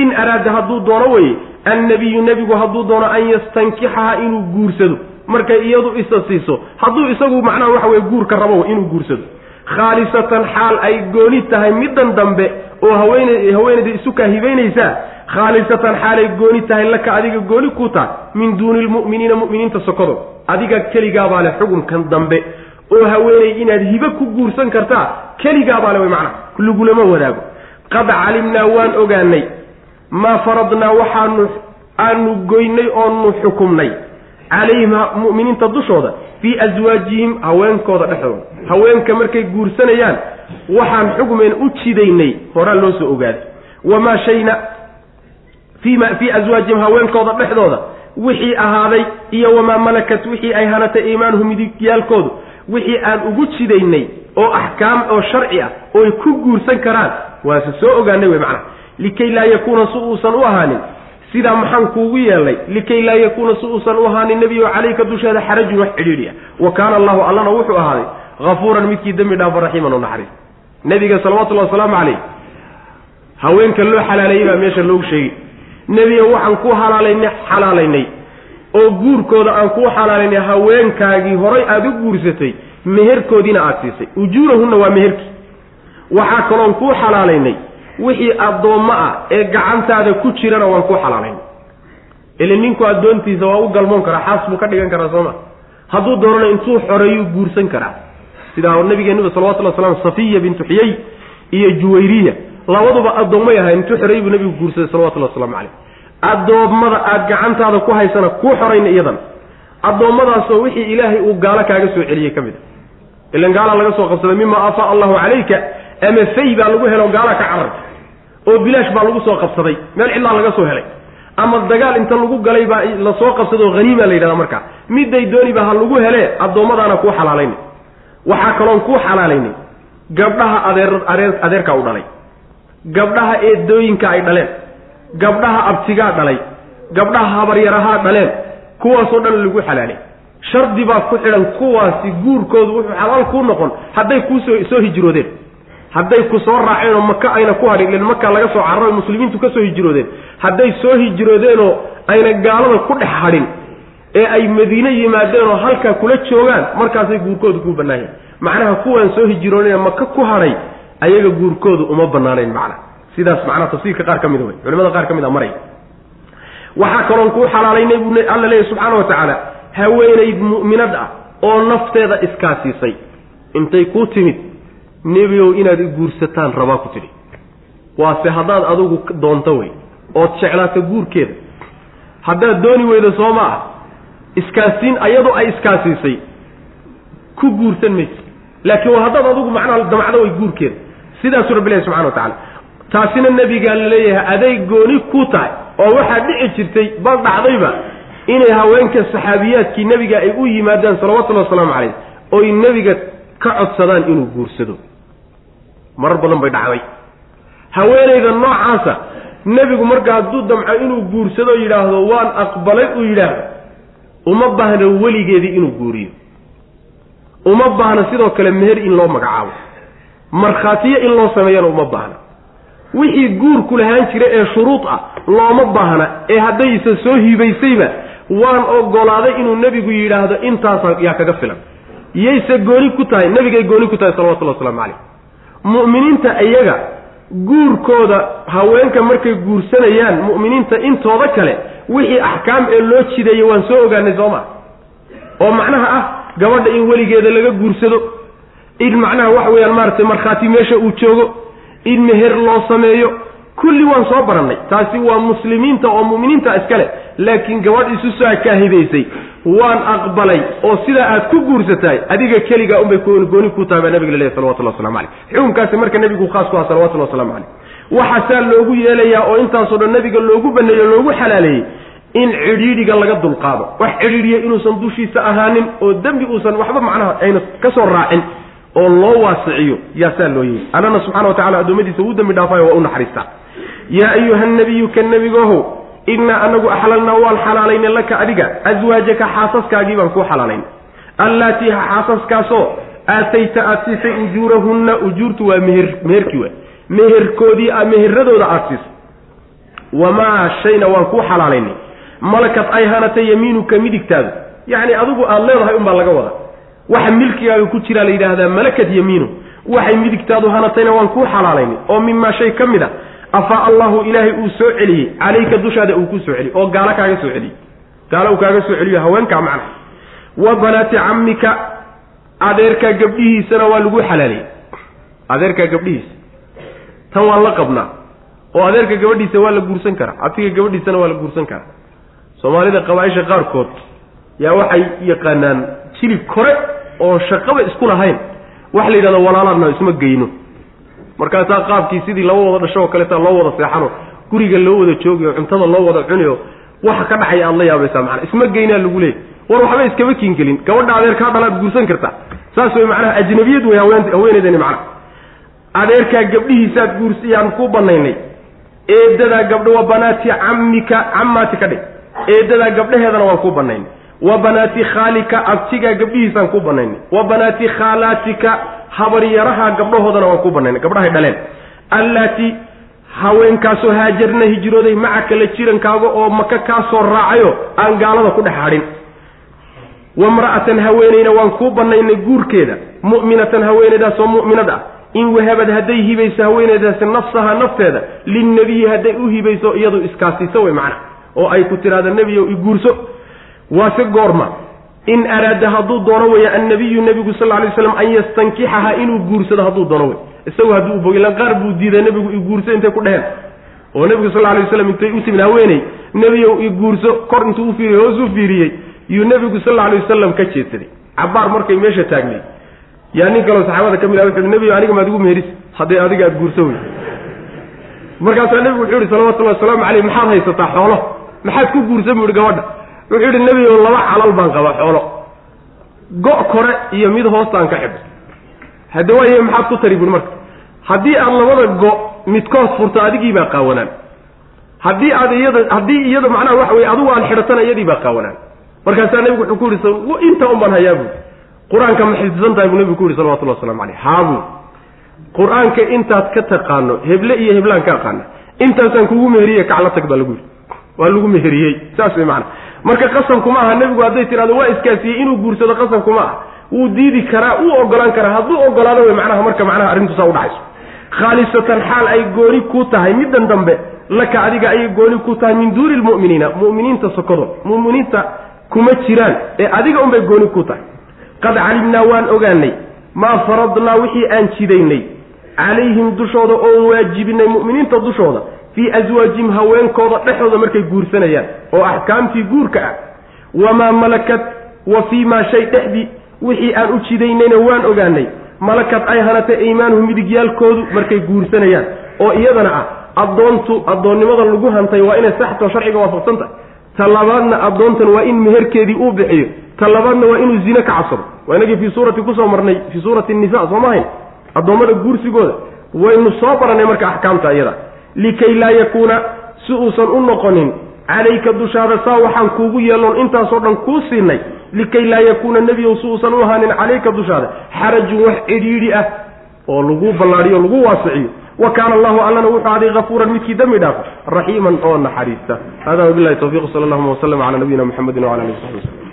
[SPEAKER 1] In araada hadduu doono weye annabiyu nebigu hadduu doono an yastankixaha inuu guursado. Markay iyadu isa siiso hadduu isagu macnaha waxa weye guurka rabo inuu guursado. Khaalisatan xaal ay gooni tahay middan dambe oo haweeney haweenayda isu kaa hibaynaysaa khaalisatan xaalay gooni tahay laka adiga gooni ku tahay min duuni lmu'miniina mu'miniinta sokodo. Adiga keligaabaa le xukunkan dambe oo haweeney inaad hibe ku guursan kartaa keligaabaa le way macnaha lagulama wadaago. Qad calimnaa waan ogaanay maa faradnaa waxaanu aanu goynay oonu xukumnay calayhim mu'miniinta dushooda fii aswaajihim haweenkooda dhexdooda. Haweenka markay guursanayaan waxaan xugmeen u jidaynay horaa loo soo ogaaday wamaa shayna fiima fii aswaajihim haweenkooda dhexdooda wixii ahaaday iyo wamaa malakat wixii ay hanatay iimaanuhu midigyaalkoodu wixii aan ugu jidaynay oo axkaam oo sharci ah ooy ku guursan karaan waase soo ogaanay wey macnaha likay laa yakuuna si uusan u ahaanin sidaa maxaan kuugu yeelnay likay laa yakuuna si uusan u ahaanin nebiyo calayka dusheeda xarajun wax cidhiidhi ah wa kaana allahu allana wuxuu ahaaday hafuuran midkii dembi dhaafa raxiiman oo naxariis. Nebiga salawatullahi wasalaamu calayh haweenka loo xalaaleeyey baa meesha loogu sheegay. Nebiga waxaan ku halaalaynay xalaalaynay oo guurkooda aan kuu xalaalaynay haweenkaagii horay aada u guursatay meherkoodiina aada siisay. Ujuurahunna waa meherkii. Waxaa kaloon kuu xalaalaynay. Wixii addoommo ah ee gacantaada ku jirana waan kuu xalaalaynay. Ile ninku addoontiisa waa u galmoon karaa xaas buu ka dhigan karaa sooma hadduu doonana intuu xoreeyuu guursan karaa. Sidaa nabigeennuba salawatullah wasalaam safiya bintu xiyey iyo juwayriya labaduba addoommay ahayn intuu xoreeyey buu nabigu guursaday salawatullahi waslamu caleyh addoommada aada gacantaada ku haysana kuu xorayna iyadan. Addoommadaasoo wixii ilaahay uu gaalo kaaga soo celiyey ka mid a. Ilan gaalaa laga soo qabsaday mima afaa allahu calayka ama fay baa lagu helo gaalaa ka cararta oo bilaash baa lagu soo qabsaday meel cidlaa laga soo helay. Ama dagaal inta lagu galay baa la soo qabsadoo haniima la yidhahda markaa. Midday dooniba ha lagu hele addoommadaana kuu xalaalaynay waxaa kaloon kuu xalaalaynay gabdhaha adeer adeerkaa u dhalay. Gabdhaha eedooyinka ay dhaleen gabdhaha abtigaa dhalay gabdhaha habaryarahaa dhaleen kuwaasoo dhan lagu xalaalay. Shardi baa ku xidhan kuwaasi guurkoodu wuxuu xalaal kuu noqon hadday kuusoo soo hijroodeen. Hadday ku soo raaceen oo maka ayna ku hadhin ilan maka laga soo cararo muslimiintu ka soo hijroodeen. Hadday soo hijroodeenoo ayna gaalada ku dhex hadhin ee ay madiine yimaadeen oo halkaa kula joogaan markaasay guurkoodu kuu bannaanyahin macnaha kuwaan soo hijroonayna maka ku hadhay ayaga guurkoodu uma bannaanayn macna sidaas macnaha tafsiirka qaar ka mida wey culimada qaar ka mid a maray. Waxaa kaloon kuu xalaalaynay buu alla leeyahy subxaana wa tacaala haweenayd mu'minad ah oo nafteeda iskaasiisay intay kuu timid nebigow inaad i guursataan rabaa ku tidhi. Waase haddaad adigu doonto wey ood jeclaato guurkeeda. Haddaad dooni weydo soo ma ah. Iskaasiin ayadoo ay iskaasiisay ku guursan mayso laakiin waa haddaad adigu macnaha damacdo way guurkeeda. Sidaasuu rabbi ilahi subxana wa tacala taasina nebigaa la leeyahay aday gooni ku tahay oo waxaa dhici jirtay bal dhacdayba inay haweenka saxaabiyaadkii nebiga ay u yimaadaan salawatullahi wasalaamu calayh oy nebiga ka codsadaan inuu guursado. Marar badan bay dhacday. Haweenayda noocaasa nebigu marka hadduu damco inuu guursado yidhaahdo waan aqbalay uu yidhaahdo uma baahna weligeedii inuu guuriyo. Uma baahna sidoo kale meher in loo magacaabo markhaatiyo in loo sameeyana uma baahna wixii guurku lahaan jira ee shuruud ah looma baahna ee haddaysa soo hibaysayba waan ogolaaday inuu nebigu yidhaahdo intaasa yaa kaga filan. Yayse gooni ku tahay nebigay gooni ku tahay salawatullahi waslamu calayh. Mu'miniinta iyaga guurkooda haweenka markay guursanayaan mu'miniinta intooda kale wixii axkaam ee loo jideeyey waan soo ogaanay soo maa oo macnaha ah gabadha in weligeeda laga guursado. In macnaha waxa weeyaan maaragtay markhaati meesha uu joogo in meher loo sameeyo. Kulli waan soo barannay. Taasi waa muslimiinta oo mu'miniinta iskale. Laakiin gabadh isu soo kaahidaysay waan aqbalay oo sidaa aad ku guursatahay adiga keligaa unbay gooni ku tahay baa nabiga laleeyahy salawatullah waslamu caleyh xukunkaasi marka nebigu khaas ku aha salawatullahi waslamu caleyh waxaasaa loogu yeelayaa oo intaasoo dhan nabiga loogu baneeyo o loogu xalaaleeyey in cidhiidhiga laga dulqaado. Wax cidhiidhiya inuusan dushiisa ahaanin oo dembi uusan waxba macnaha ayna ka soo raacin oo loo waasiciyo yaa saa loo yeeli allana subxana wa tacala addoommadiisa uu dembi dhaafayo waa u naxariistaa yaa ayuha nabiyu ka nebigohow innaa anagu axlalnaa waan xalaalaynay laka adiga aswaajaka xaasaskaagii baan kuu xalaalaynay allaatii xaasaskaasoo aatayta aada siisay ujuurahunna ujuurtu waa meher meherkii waa. Meherkoodii meheradooda aada siisay wamaa shayna waan kuu xalaalaynay malakat ay hanatay yamiinuka midigtaadu. Yacni adigu aada leedahay unbaa laga wada waxa milkigaaga ku jiraa la yidhaahdaa malakat yamiinu. Waxay midigtaadu hanatayna waan kuu xalaalaynay oo mimaa shay ka mid a afaa allahu ilaahay uu soo celiyey calayka dushaada uu ku soo celiyey oo gaalo kaaga soo celiyey gaalo uu kaaga soo celiyo haweenkaa macna wa banaati cammika adeerkaa gabdhihiisana waa lagu xalaaliyey. Adeerkaa gabdhihiisa. Tan waan la qabnaa. Oo adeerka gabadhiisa waa la guursan karaa. Abtiga gabadhiisana waa la guursan karaa. Soomaalida qabaaisha qaarkood yaa waxay yaqaanaan jilib kore oo shaqaba isku lahayn waxa la yidhahdo walaaladna isma geyno. Markaasaa qaabkii sidii laba wada dhasho oo kaleeta loo wada seexano guriga loo wada joogiyo cuntada loo wada cuniyo waxa ka dhacaya aad la yaabaysaa macana isma geynaa lagu leeyay war waxba iskama kiingelin gabadha adeerkaa dhalaad guursan kartaa saas way macnaha ajnabiyad wey haween macnaha. Adeerkaa gabdhihiisaad guursiyaan ku banaynay eedadaa gabdho wa banaati cammika cammaati ka dhig. Eedadaa gabdhaheedana waan ku banaynay wa banaati khaalika abtigaa gabdhihiisaan ku banaynay. Wa banaati khaalaatika habaryaraha gabdhahoodana waan ku banaynay gabdhahay dhaleen. Allaati haweenkaasoo haajarna hijrooday macaka la jirankaaga oo maka kaa soo raacayo aan gaalada ku dhex hadhin. Wamra'atan haweeneyna waan kuu banaynay guurkeeda. Mu'minatan haweeneydaasoo mu'minad ah. In wahabad hadday hibayso haweeneydaasi nafsaha nafteeda linnebiyi hadday u hibayso iyadu iskaasiso wey macna. Oo ay ku tidhahda nebiyow iguurso waase goorma. In araada hadduu doono weeye annabiyu nebigu sal lay slam an yastankixaha inuu guursado hadduu doono wey isagu hadduu bogo ilan qaar buu diiday nebigu iguurso intay ku dheheen. Oo nebigu sal lay waslam intay u timid haweeney nebiyow iguurso kor intuu ufiiriyey hoos u fiiriyey. Yuu nebigu sal alay wasalam ka jeedsaday cabaar markay meesha taagnay. Yaa nin kaloo saxaabada ka mid ah wuxu nebiyo aniga maad igu meheris hadday adiga aada guurso wey markaasaa nebigu wuxuu yihi salawatullahi wasalaamu caleyh maxaad haysataa xoolo? Maxaad ku guursan bu ihi gabadha wuxuu yidhi nebigo laba calal baan qabaa xoolo. Go' kore iyo mid hoostaan ka xidho hadda waayahe maxaad ku tari buhi marka. Haddii aad labada go' midkood furto adigii baa qaawanaan. Haddii aad iyada haddii iyada macnaha waxa weye adigu aad xidhatana iyadii baa qaawanaan. Markaasaa nebigu wuxuu ku yihi inta un hayaa buui qur'aanka ma xifdisan tahay buu nebigu ku yihi salawatullahi waslamu caleyh haabu qur'aanka intaad ka taqaano heble iyo heblaan ka aqaana intaasaan kugu meheriye kacla tag baa lagu yidhi. Waa lagu meheriyey. Saas wey macana marka qasamkuma aha nebigu hadday tidhahdo waa iskaasiyey inuu guursado qasamkuma ah wuu diidi karaa wuu ogolaan karaa. Hadduu ogolaado wey macnaha marka macnaha arrintu saa udhacayso khaalisatan xaal ay gooni ku tahay middan dambe laka adiga ayay gooni ku tahay min duuni lmu'miniina. Mu'miniinta sokodo mu'miniinta kuma jiraan ee adiga unbay gooni ku tahay. Qad calimnaa waan ogaanay maa faradnaa wixii aan jidaynay. Calayhim dushooda oon waajibinay mu'miniinta dushooda fii aswaajihim haweenkooda dhexdooda markay guursanayaan oo axkaamtii guurka ah. Wamaa malakat wa fii maa shay dhexdii wixii aan u jidaynayna waan ogaanay malakad ay hanatay aymaanuhu midigyaalkoodu markay guursanayaan oo iyadana ah addoontu addoonnimada lagu hantay waa inay saxtoo sharciga waafaqsan tahay. Ta labaadna addoontan waa in meherkeedii uu bixiyo ta labaadna waa inuu zine ka cabsado. Waa inagii fii suurati ku soo marnay fii suurati nisa soo mahayn addoommada guursigooda. Waynu soo baranay marka axkaamta iyada likay laa yakuuna si uusan u noqonin calayka dushaada saa waxaan kuugu yeelnoon intaasoo dhan kuu siinay likay laa yakuuna nebiyow si uusan u ahaanin calayka dushaada xarajun wax cidhiidhi ah oo lagu ballaadhiyo lagu waasiciyo. Wa kaana allahu allana wuxuu aday hafuuran midkii dembi dhaafa raxiiman oo naxariista. Hada wabilahi tawfiq sala allahuma waslama cala nabiyina muxamedin wala alihi w saxbi waslm